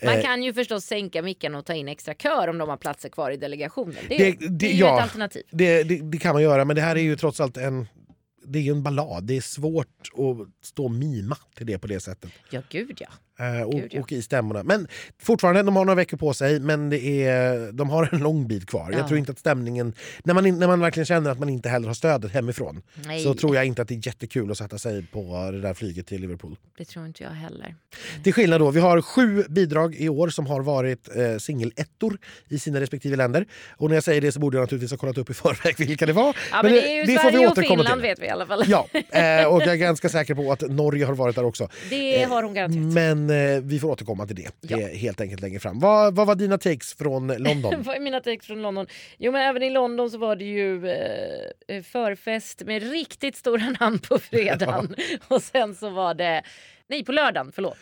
Man kan ju förstås sänka micken och ta in extra kör om de har platser kvar i delegationen. Det, Det- det, det- är ju ja. ett alternativ. det kan man göra, men det här är ju trots allt en... Det är ju en ballad. Det är svårt att stå och mima till det på det sättet. Ja, gud ja. Eh, och, Gud, ja. och i stämmorna. Men fortfarande, de har några veckor på sig men det är, de har en lång bit kvar. Ja. Jag tror inte att stämningen, när man, när man verkligen känner att man inte heller har stödet hemifrån Nej, så tror jag inte att det är jättekul att sätta sig på det där flyget till Liverpool. det tror inte jag heller. Till skillnad då, vi har sju bidrag i år som har varit eh, singelettor i sina respektive länder. Och när jag säger det så borde jag naturligtvis ha kollat upp i förväg vilka det var. Ja, men, det är ju Sverige och Finland vet vi i alla fall. Ja, eh, och jag är ganska säker på att Norge har varit där också. Det har hon garanterat. Men eh, vi får återkomma till det, Ja. är helt enkelt längre fram. Vad, vad var dina takes från London? Vad är mina takes från London? Jo men även i London så var det ju eh, förfest med riktigt stora namn på fredagen. Och sen så var det Nej, på lördagen, förlåt.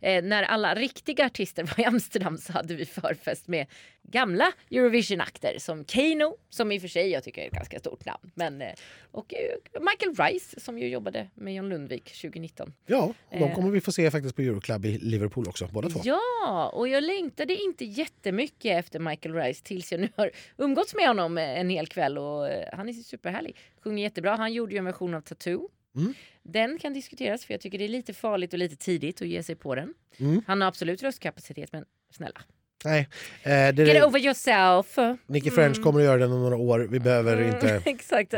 Eh, när alla riktiga artister var i Amsterdam så hade vi förfest med gamla Eurovision-akter som Kano, som i och för sig jag tycker är ett ganska stort namn, men, eh, och eh, Michael Rice som ju jobbade med John Lundvik 2019. Ja, och de Eh. kommer vi få se faktiskt på Euroclub i Liverpool också, båda två. Ja, och jag längtade inte jättemycket efter Michael Rice tills jag nu har umgåtts med honom en hel kväll och han är superhärlig. Sjunger jättebra. Han gjorde ju en version av Tattoo. Mm. Den kan diskuteras för jag tycker det är lite farligt och lite tidigt att ge sig på den. Mm. Han har absolut röstkapacitet men snälla. Nej, eh, det, Get over yourself. Nicky French kommer att göra den om några år. Vi behöver Mm, inte... Exakt.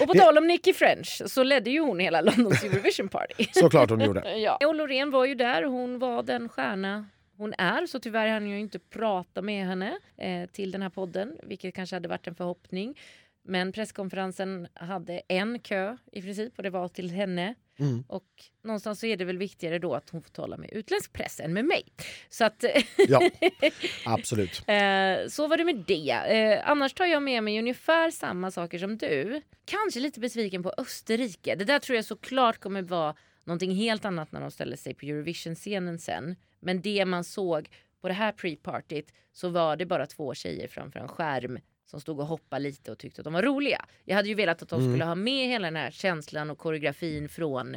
Och på Det- tal om Nicky French så ledde ju hon hela Londons Eurovision Party. Såklart hon gjorde. Ja. Och Loreen var ju där. Hon var den stjärna hon är. Så tyvärr hann jag inte prata med henne eh, till den här podden, vilket kanske hade varit en förhoppning. Men presskonferensen hade en kö i princip och det var till henne. Mm. Och någonstans så är det väl viktigare då att hon får tala med utländsk press än med mig. Så att Ja, absolut. Eh, så var det med det. Eh, annars tar jag med mig ungefär samma saker som du. Kanske lite besviken på Österrike. Det där tror jag såklart kommer vara någonting helt annat när de ställer sig på Eurovision-scenen sen. Men det man såg på det här pre-partyt så var det bara två tjejer framför en skärm som stod och hoppade lite och tyckte att de var roliga. Jag hade ju velat att de Mm. skulle ha med hela den här känslan och koreografin från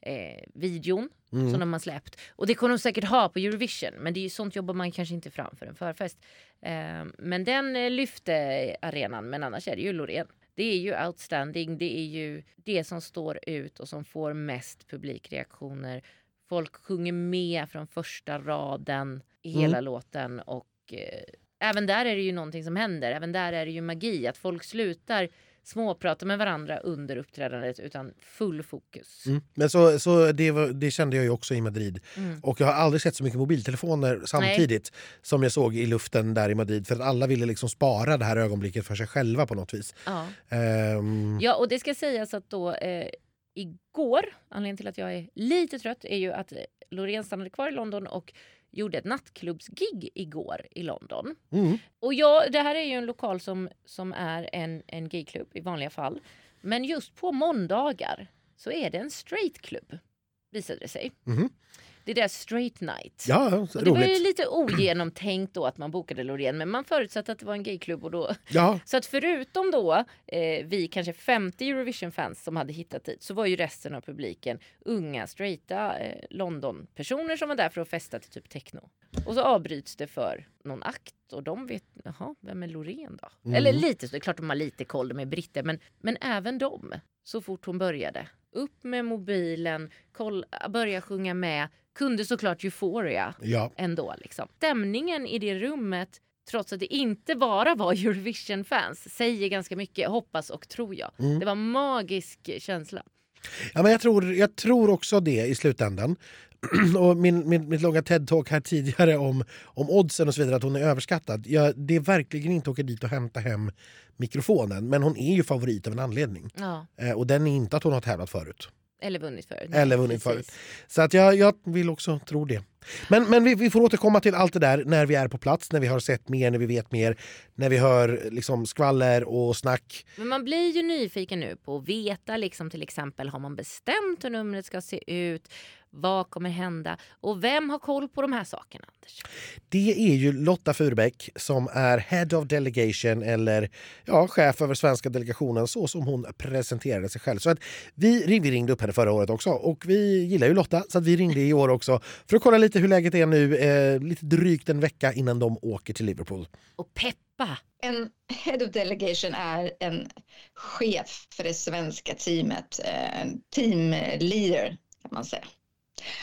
eh, videon Mm. som de har släppt. Och det kommer de säkert ha på Eurovision men det är ju sånt jobbar man kanske inte fram för en förfest. Eh, men den eh, lyfte arenan men annars är det ju Loreen. Det är ju outstanding, det är ju det som står ut och som får mest publikreaktioner. Folk sjunger med från första raden i Mm. hela låten och eh, även där är det ju någonting som händer. Även där är det ju magi att folk slutar småprata med varandra under uppträdandet utan full fokus. Mm. Men så, så det, var, det kände jag ju också i Madrid. Mm. Och jag har aldrig sett så mycket mobiltelefoner samtidigt som jag såg i luften där i Madrid. För att alla ville liksom spara det här ögonblicket för sig själva på något vis. Ja. Ehm, Ja, och det ska sägas att då eh, igår, anledningen till att jag är lite trött är ju att eh, Loreen stannade kvar i London och gjorde ett nattklubbsgig igår i London. mm. Och jag, det här är ju en lokal som, som är en, en gayklubb i vanliga fall. Men just på måndagar så är det en straightklubb, visade det sig. Mhm. Det är deras straight night. Ja, Och det var ju roligt. lite ogenomtänkt då att man bokade Loreen men man förutsatte att det var en gayklubb och då Ja, så att förutom då eh, vi kanske 50 Eurovision-fans som hade hittat dit så var ju resten av publiken unga, straighta eh, London-personer som var där för att festa till typ techno. Och så avbryts det för någon akt och de vet, jaha, vem är Loreen då? Mm. Eller lite, så det är klart de har lite koll, de är britter, men, men även de, så fort hon började, upp med mobilen, koll, börja sjunga med, kunde såklart Euphoria ja. ändå. Liksom. Stämningen i det rummet, trots att det inte bara var Eurovision-fans, säger ganska mycket, hoppas och tror jag. Mm. Det var magisk känsla. Ja, men jag, tror, jag tror också det i slutändan. och min, min, mitt långa TED-talk här tidigare om, om oddsen och så vidare, att hon är överskattad. Ja, det är verkligen inte att åka dit och hämta hem mikrofonen. Men hon är ju favorit av en anledning. Ja. Eh, och den är inte att hon har tävlat förut. Eller vunnit förut. Eller vunnit Precis. förut. Så att jag, jag vill också tro det. Men, men vi, vi får återkomma till allt det där när vi är på plats, när vi har sett mer, när vi vet mer, när vi hör liksom skvaller och snack. Men man blir ju nyfiken nu på att veta, liksom till exempel, har man bestämt hur numret ska se ut? Vad kommer hända? Och vem har koll på de här sakerna, Anders? Det är ju Lotta Furbeck som är Head of Delegation eller ja, chef över svenska delegationen så som hon presenterade sig själv. Så att vi, vi ringde upp henne förra året också och vi gillar ju Lotta så att vi ringde i år också för att kolla lite hur läget är nu eh, lite drygt en vecka innan de åker till Liverpool. Och peppa! En head of delegation är en chef för det svenska teamet, eh, en team leader kan man säga.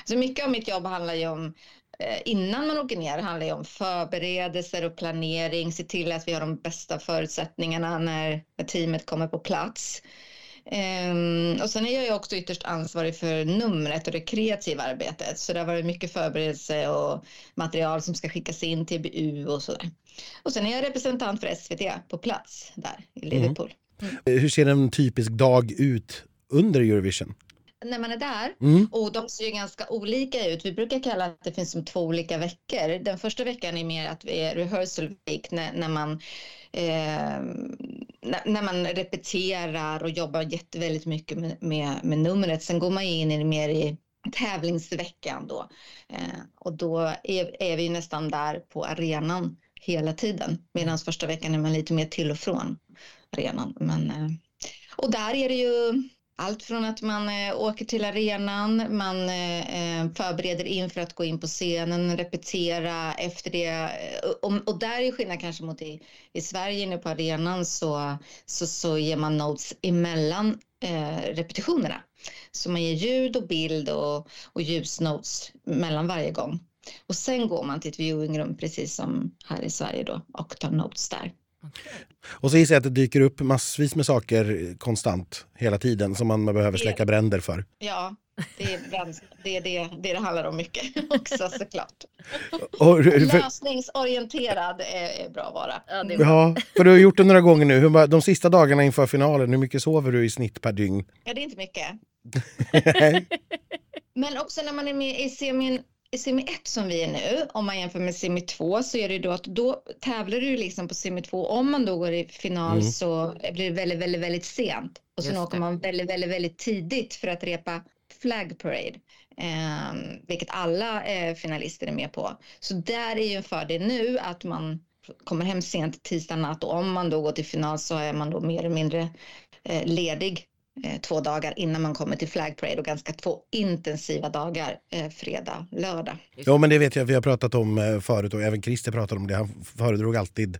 Så mycket av mitt jobb handlar ju om eh, innan man åker ner handlar ju om förberedelser och planering, se till att vi har de bästa förutsättningarna när, teamet kommer på plats. Um, och sen är jag ju också ytterst ansvarig för numret och det kreativa arbetet. Så det har varit mycket förberedelse och material som ska skickas in till BU och sådär. Och sen är jag representant för SVT på plats där i Liverpool. Mm. Hur ser en typisk dag ut under Eurovision? När man är där mm. och de ser ju ganska olika ut. Vi brukar kalla att det finns som två olika veckor. Den första veckan är mer att vi är rehearsal week när, när man eh, när, man repeterar och jobbar jätte, väldigt mycket med, med, med numret. Sen går man in i mer i tävlingsveckan då eh, och då är, är vi nästan där på arenan hela tiden medan första veckan är man lite mer till och från arenan. Men, eh, och där är det ju allt från att man eh, åker till arenan, man eh, eh förbereder inför att gå in på scenen, repetera efter det. Eh, och, och där är skillnad kanske mot i, i Sverige inne på arenan så, så, så ger man notes emellan eh, repetitionerna. Så man ger ljud och bild och, och ljusnotes mellan varje gång. Och sen går man till ett viewing room precis som här i Sverige då och tar notes där. Och så gissar jag att det dyker upp massvis med saker konstant hela tiden som man behöver släcka bränder för. Ja, det är det, är det, det, det handlar om mycket också såklart. Och, för, Lösningsorienterad är, är bra att vara. Ja, bra. ja, för du har gjort det några gånger nu. Hur, de sista dagarna inför finalen, hur mycket sover du i snitt per dygn? Ja, det är inte mycket. Men också när man är med i semin semi 1 som vi är nu, om man jämför med semi 2 så är det då att då tävlar du liksom på semi 2. Om man då går i final mm. så blir det väldigt, väldigt, väldigt sent. Och sen åker man väldigt, väldigt, väldigt tidigt för att repa Flag Parade. Eh, vilket alla eh, finalister är med på. Så där är ju en fördel nu att man kommer hem sent tisdag natt och om man då går till final så är man då mer eller mindre eh, ledig Eh, två dagar innan man kommer till Flag Parade och ganska två intensiva dagar, eh, fredag, lördag. Ja men det vet jag, vi har pratat om eh, förut och även Christer pratade om det. Han föredrog alltid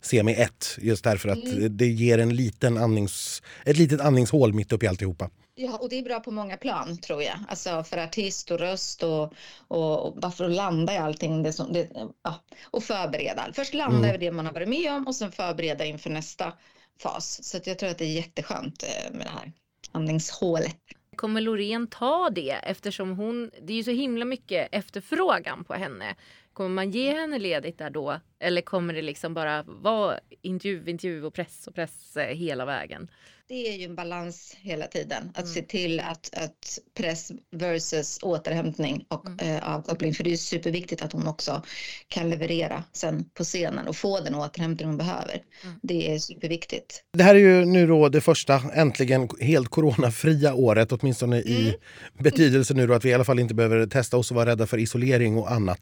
semi 1 just därför att mm. det ger en liten andnings, ett litet andningshål mitt upp i alltihopa. Ja, och det är bra på många plan tror jag. Alltså för artist och röst och, och, och bara för att landa i allting. Det som, det, ja, och förbereda. Först landa mm. över det man har varit med om och sen förbereda inför nästa fas. Så jag tror att det är jätteskönt eh, med det här andningshålet. Kommer Loreen ta det eftersom hon, det är ju så himla mycket efterfrågan på henne. Kommer man ge henne ledigt där då? Eller kommer det liksom bara vara intervju, intervju och press och press eh, hela vägen? Det är ju en balans hela tiden. Att mm. se till att, att press versus återhämtning och mm. eh, avkoppling. För det är superviktigt att hon också kan leverera sen på scenen och få den återhämtning hon behöver. Mm. Det är superviktigt. Det här är ju nu då det första äntligen helt coronafria året, åtminstone i mm. betydelse nu då att vi i alla fall inte behöver testa oss och vara rädda för isolering och annat.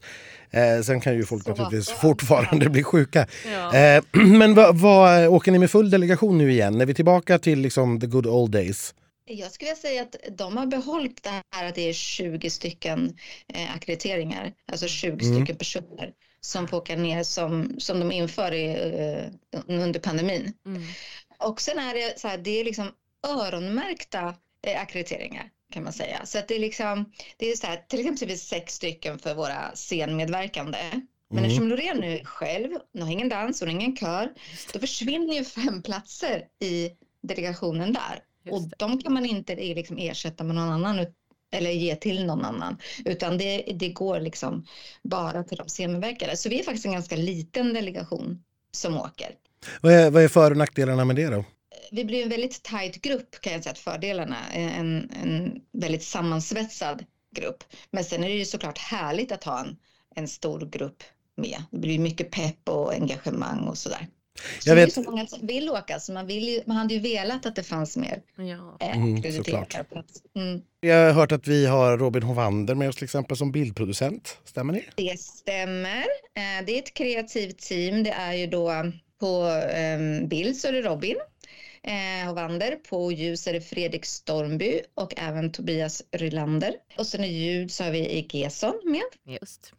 Eh, sen kan ju folk Så naturligtvis varför? fortfarande bli sjuka. Ja. Eh, men vad, vad, åker ni med full delegation nu igen? Är vi tillbaka till liksom the good old days? Jag skulle säga att de har behållit det här att det är 20 stycken eh, akkrediteringar, alltså 20 mm. stycken personer som får åka ner som, som de inför i, uh, under pandemin. Mm. Och sen är det så här, det är liksom öronmärkta eh, akkrediteringar kan man säga. Så att det är liksom, det är så här, till exempel sex stycken för våra scenmedverkande. Men mm. eftersom Loreen nu själv, hon har ingen dans, hon har ingen kör, då försvinner ju fem platser i delegationen där. Och de kan man inte liksom ersätta med någon annan eller ge till någon annan, utan det, det går liksom bara till de scenmedverkare. Så vi är faktiskt en ganska liten delegation som åker. Vad är, vad är för och nackdelarna med det då? vi blir en väldigt tajt grupp kan jag säga att fördelarna. En, en väldigt sammansvetsad grupp. Men sen är det ju såklart härligt att ha en, en stor grupp med. Det blir mycket pepp och engagemang och sådär. Jag vet... Det är så många som vill åka, så man, vill ju, man hade ju velat att det fanns mer ja. eh, mm, mm. Jag har hört att vi har Robin Hovander med oss till exempel som bildproducent. Stämmer det? Det stämmer. Eh, det är ett kreativt team. Det är ju då på eh, bild så är det Robin eh, Hovander. På ljus är det Fredrik Stormby och även Tobias Rylander. Och sen i ljud så har vi Gesson med. Just.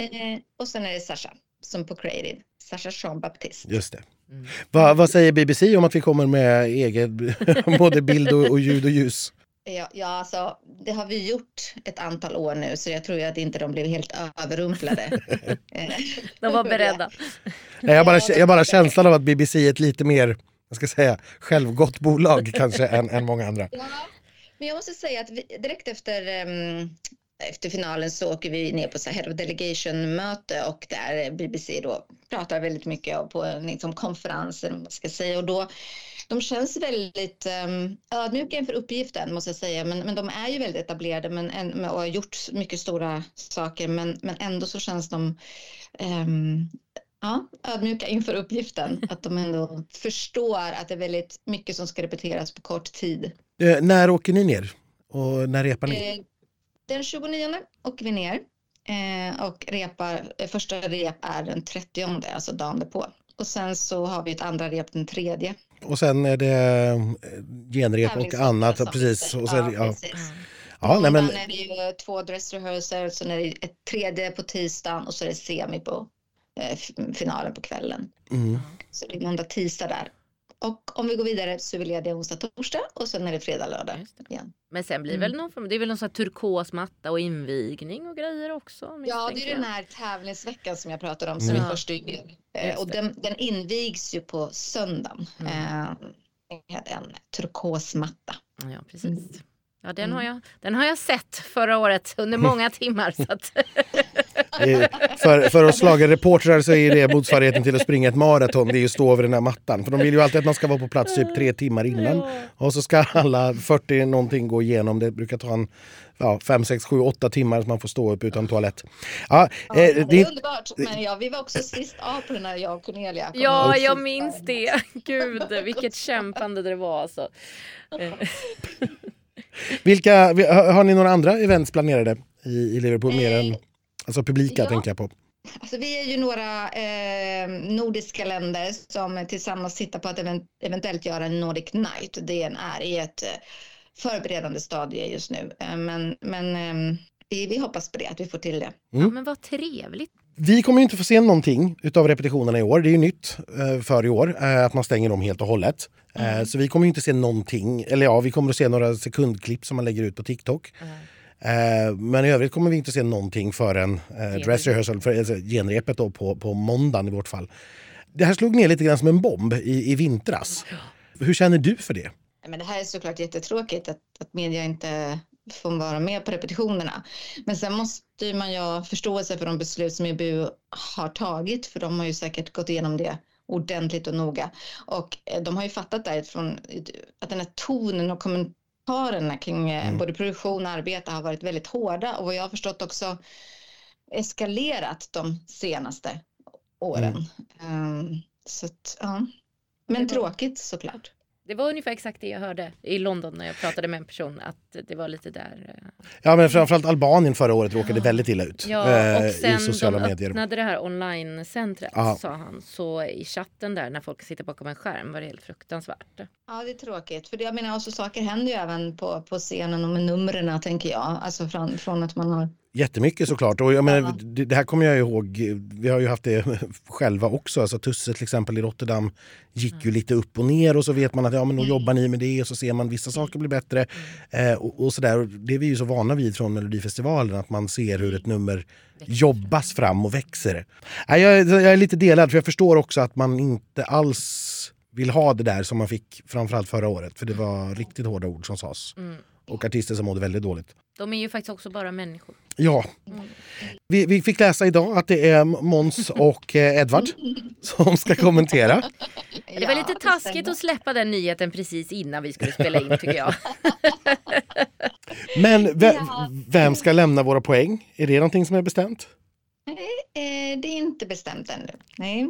Och sen är det Sasha som på creative. Sasha Jean Baptiste. Just det. Mm. Va, vad säger BBC om att vi kommer med egen både bild och, och ljud och ljus? Ja, ja alltså, det har vi gjort ett antal år nu så jag tror att inte de blev helt överrumplade. Eh, de var beredda. Nej, jag, bara, jag bara känslan av att BBC är ett lite mer jag ska säga, självgott bolag kanske än, än många andra. Ja, men jag måste säga att vi, direkt efter um, efter finalen så åker vi ner på så of Delegation-möte och där BBC då pratar väldigt mycket på en liksom, konferens, man ska säga, och då de känns väldigt um, ödmjuka inför uppgiften måste jag säga, men, men de är ju väldigt etablerade men, och har gjort mycket stora saker, men, men ändå så känns de um, ja, ödmjuka inför uppgiften, att de ändå förstår att det är väldigt mycket som ska repeteras på kort tid. Eh, när åker ni ner? Och när repar ni? Eh, den 29 åker vi ner eh, och repar, eh, första rep är den 30, alltså dagen på. Och sen så har vi ett andra rep den tredje. Och sen är det eh, genrep och annat. Precis. Och sen, ja, precis. Ja, nej, men... är det ju två dress rehearsals, sen är det ett tredje på tisdagen och så är det semi på eh, finalen på kvällen. Mm. Så det är måndag, tisdag där. Och om vi går vidare så är vi lediga onsdag, torsdag och sen är det fredag, lördag igen. Men sen blir det mm. väl någon form, det är väl någon sån här turkos matta och invigning och grejer också? Ja, det är den här tävlingsveckan som jag pratade om som mm. är första juli. Eh, och den, den, invigs ju på söndagen mm. eh, med en turkosmatta. Ja, precis. Mm. Ja, den, har jag, den har jag sett förra året under många timmar. Så att... för, för oss slagerreportrar så är det motsvarigheten till att springa ett maraton. Det är ju stå över den här mattan. För de vill ju alltid att man ska vara på plats typ tre timmar innan. Och så ska alla 40 någonting gå igenom. Det brukar ta en ja, 5, 6, 7, 8 timmar så man får stå upp utan toalett. Ja, ja eh, det, det är underbart. Men ja, vi var också sist av på den här, jag och Cornelia. Ja, jag minns det. Gud, vilket kämpande det var alltså. Vilka, har ni några andra events planerade i, i Liverpool mer än alltså publika ja. tänker jag på? Alltså, vi är ju några eh, nordiska länder som tillsammans tittar på att event eventuellt göra en Nordic Night. Det är i ett eh, förberedande stadie just nu. Eh, men men eh, vi, vi, hoppas på det, att vi får till det. Mm. Ja, men vad trevligt. Vi kommer inte få se någonting av repetitionerna i år. Det är ju nytt eh, för i år eh, att man stänger dem helt och hållet. Eh, mm. Så vi kommer inte se någonting. Eller ja, vi kommer att se några sekundklipp som man lägger ut på TikTok. Mm. Men i övrigt kommer vi inte se någonting förrän eh, dress rehearsal, för, alltså, genrepet då på, på måndagen i vårt fall. Det här slog ner lite grann som en bomb i, i vintras. Hur känner du för det? Men det här är såklart jättetråkigt att, att media inte får vara med på repetitionerna. Men sen måste man ju ha förståelse för de beslut som EBU har tagit, för de har ju säkert gått igenom det ordentligt och noga. Och eh, de har ju fattat därifrån att den här tonen och kommentarerna kring eh, mm. både produktion och arbete har varit väldigt hårda och vad jag har förstått också eskalerat de senaste åren. Mm. Um, så att, ja. Men tråkigt såklart. Det var ungefär exakt det jag hörde i London när jag pratade med en person att det var lite där. Eh, ja men framförallt Albanien förra året råkade ja. väldigt illa ut. Ja, eh, och sen i sociala de medier. öppnade det här online-centret sa han. Så i chatten där när folk sitter bakom en skärm var det helt fruktansvärt. Ja det är tråkigt för det, jag menar också saker händer ju även på, på scenen och med numren tänker jag. Alltså från, från att man har Jättemycket såklart. Och jag menar, det, det, här kommer jag ihåg, vi har ju haft det själva också. Alltså Tusse till exempel i Rotterdam gick ju mm. lite upp och ner och så vet man att ja, men då mm. jobbar ni med det och så ser man vissa saker blir bättre. Mm. Eh, och, och sådär. Det är vi ju så vana vid från Melodifestivalen att man ser hur ett nummer jobbas fram och växer. Jag, jag är lite delad för jag förstår också att man inte alls vill ha det där som man fick framförallt förra året. För det var riktigt hårda ord som sades. Mm. Och artister som mådde väldigt dåligt. De är ju faktiskt också bara människor. Ja. Vi, vi, fick läsa idag att det är Måns och eh, Edvard som ska kommentera. Det var lite taskigt att släppa den nyheten precis innan vi skulle spela in tycker jag. Men vem, vem ska lämna våra poäng? Är det någonting som är bestämt? Nej, eh, det är inte bestämt ännu. Nej.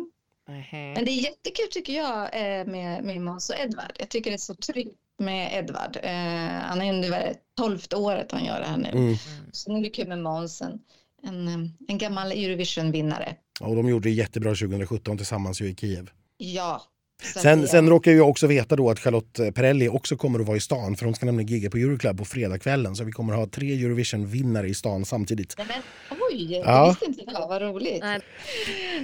Men det är jättekul tycker jag eh, med, med Måns och Edvard. Jag tycker det är så tryggt med Edvard. Eh, han är under tolfte året han gör det här nu. Mm. Så nu är det kul med Måns, en, en, en gammal Eurovision-vinnare. och de gjorde det jättebra 2017 tillsammans ju i Kiev. Ja, Sen, sen råkar jag också veta då att Charlotte Perrelli också kommer att vara i stan för hon ska nämligen gigga på Euroclub på fredagskvällen så vi kommer att ha tre Eurovision-vinnare i stan samtidigt. Nej, men, oj, ja. det visste inte jag. Vad roligt.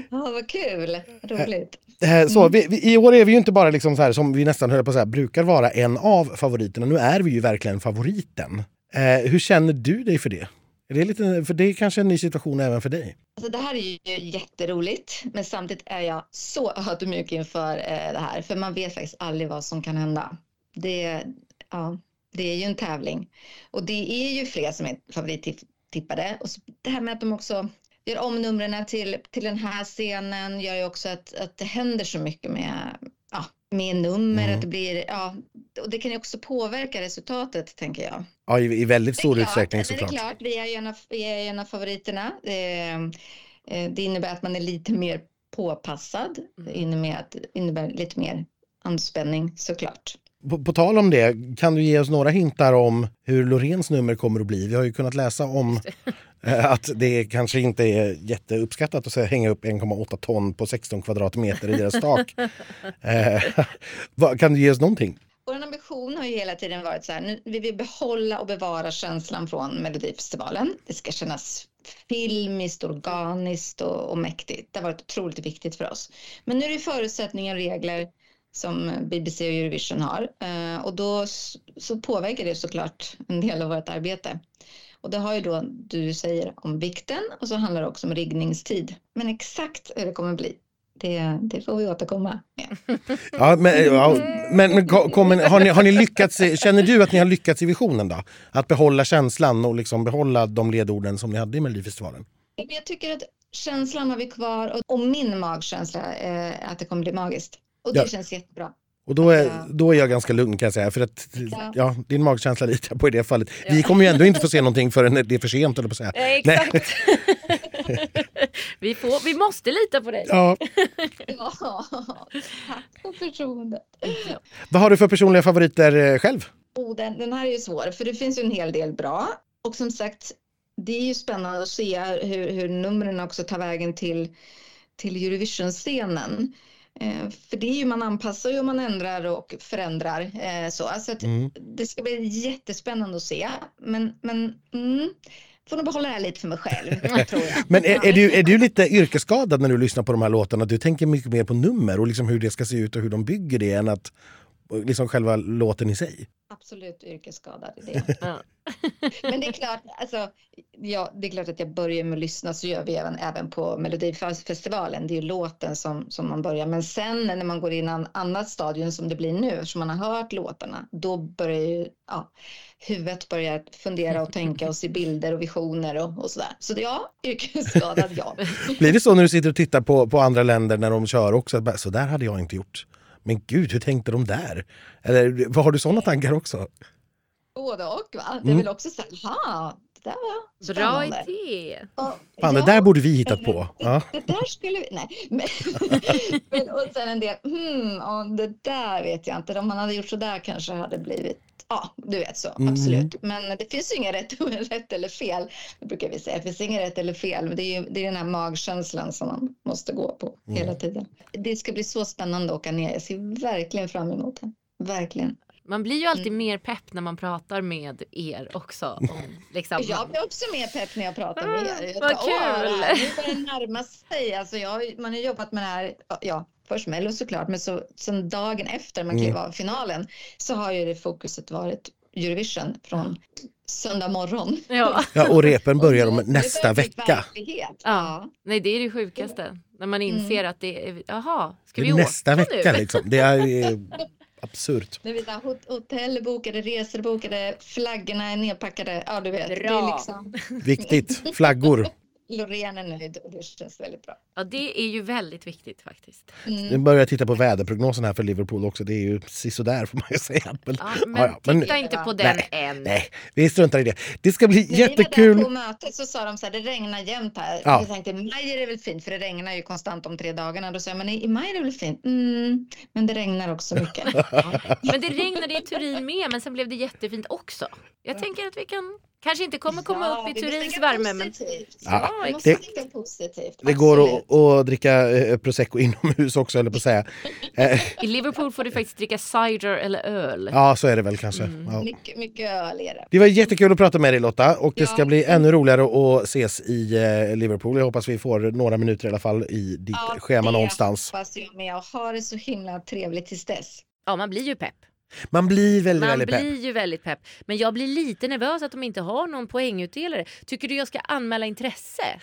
Ja, vad kul. Roligt. Eh, så, mm. vi, vi, I år är vi ju inte bara liksom så här, som vi nästan höll på att säga, brukar vara en av favoriterna. Nu är vi ju verkligen favoriten. Eh, hur känner du dig för det? Är det, lite, för det är kanske en ny situation även för dig? Alltså det här är ju jätteroligt, men samtidigt är jag så ödmjuk inför eh, det här, för man vet faktiskt aldrig vad som kan hända. Det, ja, det är ju en tävling och det är ju fler som är favorittippade. Och så det här med att de också gör om numren till, till den här scenen gör ju också att, att det händer så mycket med, ja, med nummer, mm. att det blir, ja, och det kan ju också påverka resultatet tänker jag. Ja, i, i väldigt stor utsträckning såklart. Det är klart, vi är ju en av, vi är en av favoriterna. Det, eh, det innebär att man är lite mer påpassad. Det innebär, att, innebär lite mer anspänning såklart. På, på, tal om det, kan du ge oss några hintar om hur Lorens nummer kommer att bli? Vi har ju kunnat läsa om eh, att det kanske inte är jätteuppskattat att hänga upp 1,8 ton på 16 kvadratmeter i deras tak. Eh, kan du ge oss någonting? Vår ambition har ju hela tiden varit så här, nu vill vi behålla och bevara känslan från Melodifestivalen. Det ska kännas filmiskt, organiskt och, och mäktigt. Det har varit otroligt viktigt för oss. Men nu är det förutsättningar och regler som BBC och Eurovision har eh, och då så påverkar det såklart en del av vårt arbete. Och det har ju då, du säger, om vikten och så handlar det också om riggningstid. Men exakt hur det kommer bli, det, det får vi återkomma med. Ja, men, ja, men, men kom, har, ni, har ni lyckats, känner du att ni har lyckats i visionen då? Att behålla känslan och liksom behålla de ledorden som ni hade i Melodifestivalen? Jag tycker att känslan har vi kvar och, och min magkänsla är att det kommer bli magiskt. Och det ja. känns jättebra. Och då är, då är jag ganska lugn kan jag säga. För att ja. ja din magkänsla litar jag på i det fallet. Ja. Vi kommer ju ändå inte få se någonting förrän det är för sent, eller på att säga. Ja, exakt. vi, får, vi måste lita på dig. Ja. ja, tack för förtroendet. Vad har du för personliga favoriter eh, själv? Oh, den, den här är ju svår, för det finns ju en hel del bra. Och som sagt, det är ju spännande att se hur, hur numren också tar vägen till, till Eurovision-scenen. Eh, för det är ju, man anpassar ju och man ändrar och förändrar. Eh, så alltså att mm. Det ska bli jättespännande att se. Men, men mm, får nog behålla det här lite för mig själv. tror jag. Men är, är, du, är du lite yrkesskadad när du lyssnar på de här låtarna? Du tänker mycket mer på nummer och liksom hur det ska se ut och hur de bygger det än att liksom själva låten i sig? Absolut yrkesskadad i det. Men det är klart, alltså, ja, det är klart att jag börjar med att lyssna så gör vi även, även på Melodifestivalen. Det är ju låten som, som man börjar. Men sen när man går in i en annat stadium som det blir nu, som man har hört låtarna, då börjar ju ja, huvudet börja fundera och tänka och se bilder och visioner och, och sådär. Så ja, yrkesskadad ja. Blir det så när du sitter och tittar på, på andra länder när de kör också? så där hade jag inte gjort. Men gud, hur tänkte de där? Eller vad har du sådana tankar också? Både och va? Det är mm. väl också så här, det där var spännande. Bra idé! Och, Fan, ja, det där borde vi hittat på. Det, ja. det där skulle vi, nej. Men, men, och sen en del, hmm, och det där vet jag inte. Om man hade gjort så där kanske hade blivit Ja, du vet så, mm. absolut. Men det finns ju inget rätt, rätt eller fel, det brukar vi säga. Det finns inget rätt eller fel, men det är ju det är den här magkänslan som man måste gå på mm. hela tiden. Det ska bli så spännande att åka ner. Jag ser verkligen fram emot det. Verkligen. Man blir ju alltid mm. mer pepp när man pratar med er också. Om, liksom. Jag blir också mer pepp när jag pratar med er. Jag Vad kul! Nu börjar det närma sig. Alltså jag, man har jobbat med det här, ja, först Mello såklart, men så, sen dagen efter man klev mm. av finalen så har ju det fokuset varit Eurovision från söndag morgon. Ja, ja och repen börjar om nästa vecka. Ja. Nej, det är det sjukaste. När man inser mm. att det är, jaha, ska vi åka Nästa vecka nu? liksom. Det är absurt. Det är hotell bokade, resor bokade, flaggorna är nedpackade. Ja, du vet. Bra. Det är liksom... Viktigt. Flaggor. Loreen är nöjd och det känns väldigt bra. Ja, det är ju väldigt viktigt faktiskt. Mm. Nu börjar jag titta på väderprognosen här för Liverpool också. Det är ju sisådär får man ju säga. Men, ja, men, ja, ja, titta inte på den nej, än. Nej, vi struntar i det. Det ska bli När jättekul. När vi var där på mötet så sa de så här, det regnar jämt här. Ja. Jag tänkte, maj är det väl fint för det regnar ju konstant om tre dagarna. Då sa jag, men i maj är det väl fint? Mm, men det regnar också mycket. Men det regnade i Turin med, men sen blev det jättefint också. Jag tänker att vi kan Kanske inte kommer komma Ja, upp i Turins värme men. Ja, måste det- positivt. Det går att, att dricka eh, prosecco inomhus också, eller på att säga. Eh, i Liverpool får du faktiskt dricka cider eller öl. ja, så är det väl kanske. Mm. Ja. Mycket, mycket öl är det. Det var jättekul att prata med dig Lotta och det Ja. ska bli ännu roligare att ses i eh, Liverpool. Jag hoppas vi får några minuter i alla fall i ditt Ja, schema det någonstans. hoppas jag med. Och ha det så himla trevligt tills dess. Ja, man blir ju pepp. Man blir väldigt, Man väldigt pepp. blir ju väldigt pepp. Men jag blir lite nervös att de inte har någon poängutdelare. Tycker du jag ska anmäla intresse?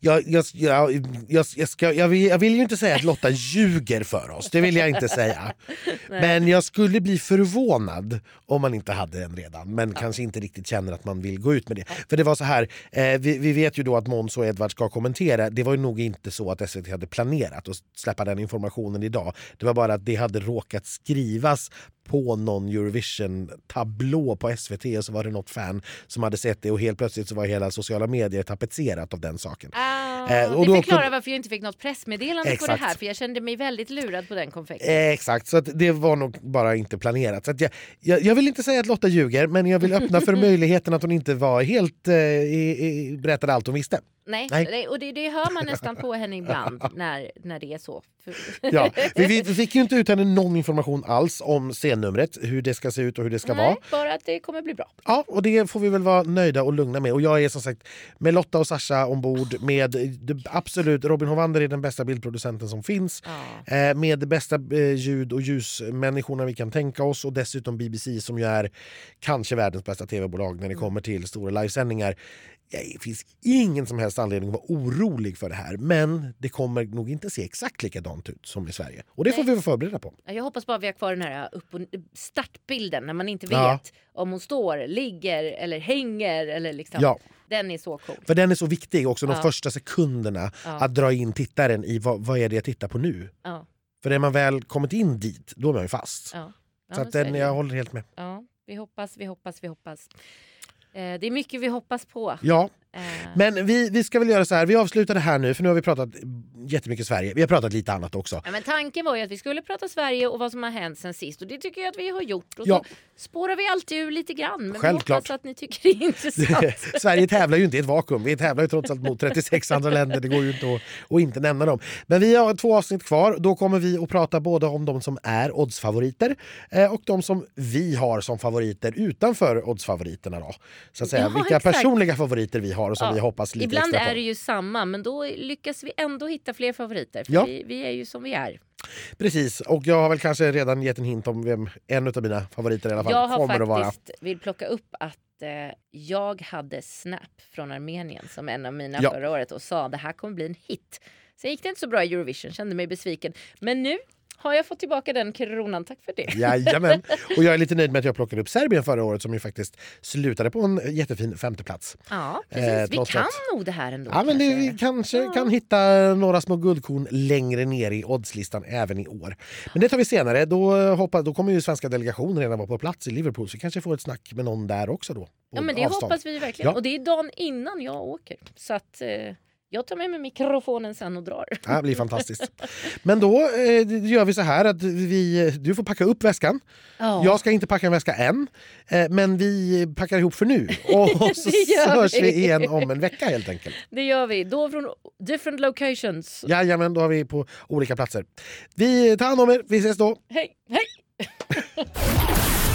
Jag, jag, jag, jag, jag, ska, jag, vill, jag vill ju inte säga att Lotta ljuger för oss, det vill jag inte säga. Men jag skulle bli förvånad om man inte hade en redan, men kanske inte riktigt känner att man vill gå ut med det. För det var så här, eh, vi, vi vet ju då att Måns och Edvard ska kommentera. Det var ju nog inte så att SVT hade planerat att släppa den informationen idag. Det var bara att det hade råkat skrivas på någon Eurovision-tablå på SVT och så var det något fan som hade sett det och helt plötsligt så var hela sociala medier tapetserat av den saken. Ah, Eh, och det förklarar kom- varför jag inte fick något pressmeddelande på Exakt. det här för jag kände mig väldigt lurad på den konfekten. Eh, exakt, så att det var nog bara inte planerat. Så att jag, jag, jag vill inte säga att Lotta ljuger, men jag vill öppna för möjligheten att hon inte var helt eh, i, i, berättade allt hon visste. Nej, Nej. och det, det hör man nästan på henne ibland när, när det är så. Ja, vi, vi, fick ju inte ut henne någon information alls om scennumret, hur det ska se ut och hur det ska vara. Nej, bara att det kommer bli bra. Ja, och det får vi väl vara nöjda och lugna med. Och jag är som sagt med Lotta och Sasha ombord med absolut, Robin Hovander är den bästa bildproducenten som finns. Ja. Eh, med de bästa eh, ljud och ljusmänniskorna vi kan tänka oss och dessutom BBC som ju är kanske världens bästa tv-bolag när det kommer till stora livesändningar. Det finns ingen som helst anledning att vara orolig för det här men det kommer nog inte se exakt likadant ut som i Sverige. Och det får Nej. vi vara förberedda på. Jag hoppas bara vi har kvar den här upp och, startbilden när man inte vet Ja. om hon står, ligger eller hänger. Eller liksom. Ja. Den är så cool. För den är så viktig också, de Ja. första sekunderna att dra in tittaren i vad, vad är det jag tittar på nu. För är man väl kommit in dit, då är man ju fast. Så är den, jag håller helt med. ja, vi hoppas, vi hoppas, vi hoppas. Eh, det är mycket vi hoppas på. Ja, Eh, men vi, vi ska väl göra så här, vi avslutar det här nu för nu har vi pratat jättemycket Sverige. Vi har pratat lite annat också. Ja, men tanken var ju att vi skulle prata Sverige och vad som har hänt sen sist och det tycker jag att vi har gjort. Och Ja. så spårar vi alltid ur lite grann men Självklart. hoppas att ni tycker det är intressant. Sverige tävlar ju inte i ett vakuum. Vi tävlar ju trots allt mot 36 andra länder. Det går ju inte att, att inte nämna dem. Men vi har två avsnitt kvar. Då kommer vi att prata både om de som är oddsfavoriter eh, och de som vi har som favoriter utanför oddsfavoriterna. Då. Så att säga, Ja, vilka exakt. personliga favoriter vi har och som Ja. vi hoppas lite Ibland extra på. är det ju samma men då lyckas vi ändå hitta fler favoriter. För Ja. vi, vi är ju som vi är. Precis, och jag har väl kanske redan gett en hint om vem en av mina favoriter i alla fall Jag har kommer att vara. faktiskt vill plocka upp att eh, jag hade Snap från Armenien som en av mina Ja. förra året och sa det här kommer bli en hit. Sen gick det inte så bra i Eurovision, kände mig besviken. Men nu har jag fått tillbaka den kronan, tack för det. Jajamän. Och jag är lite nöjd med att jag plockade upp Serbien förra året som ju faktiskt slutade på en jättefin femteplats. Ja, precis. Eh, vi kan att- nog det här ändå. Ja, men det, vi kanske Ja. kan hitta några små guldkorn längre ner i oddslistan även i år. Men det tar vi senare. Då, eh, hoppas, då kommer ju svenska delegationen redan vara på plats i Liverpool så vi kanske får ett snack med någon där också då. Ja men det avstånd. hoppas vi verkligen. Ja. Och det är dagen innan jag åker. Så att eh, jag tar med mig mikrofonen sen och drar. Det blir fantastiskt. Men då eh, gör vi så här att vi, du får packa upp väskan. Ja. Jag ska inte packa en väska än, eh, men vi packar ihop för nu. Och så hörs vi. vi igen om en vecka helt enkelt. Det gör vi. Då från different locations. Jajamän, då har vi på olika platser. Vi tar hand om er, vi ses då. Hej, hej!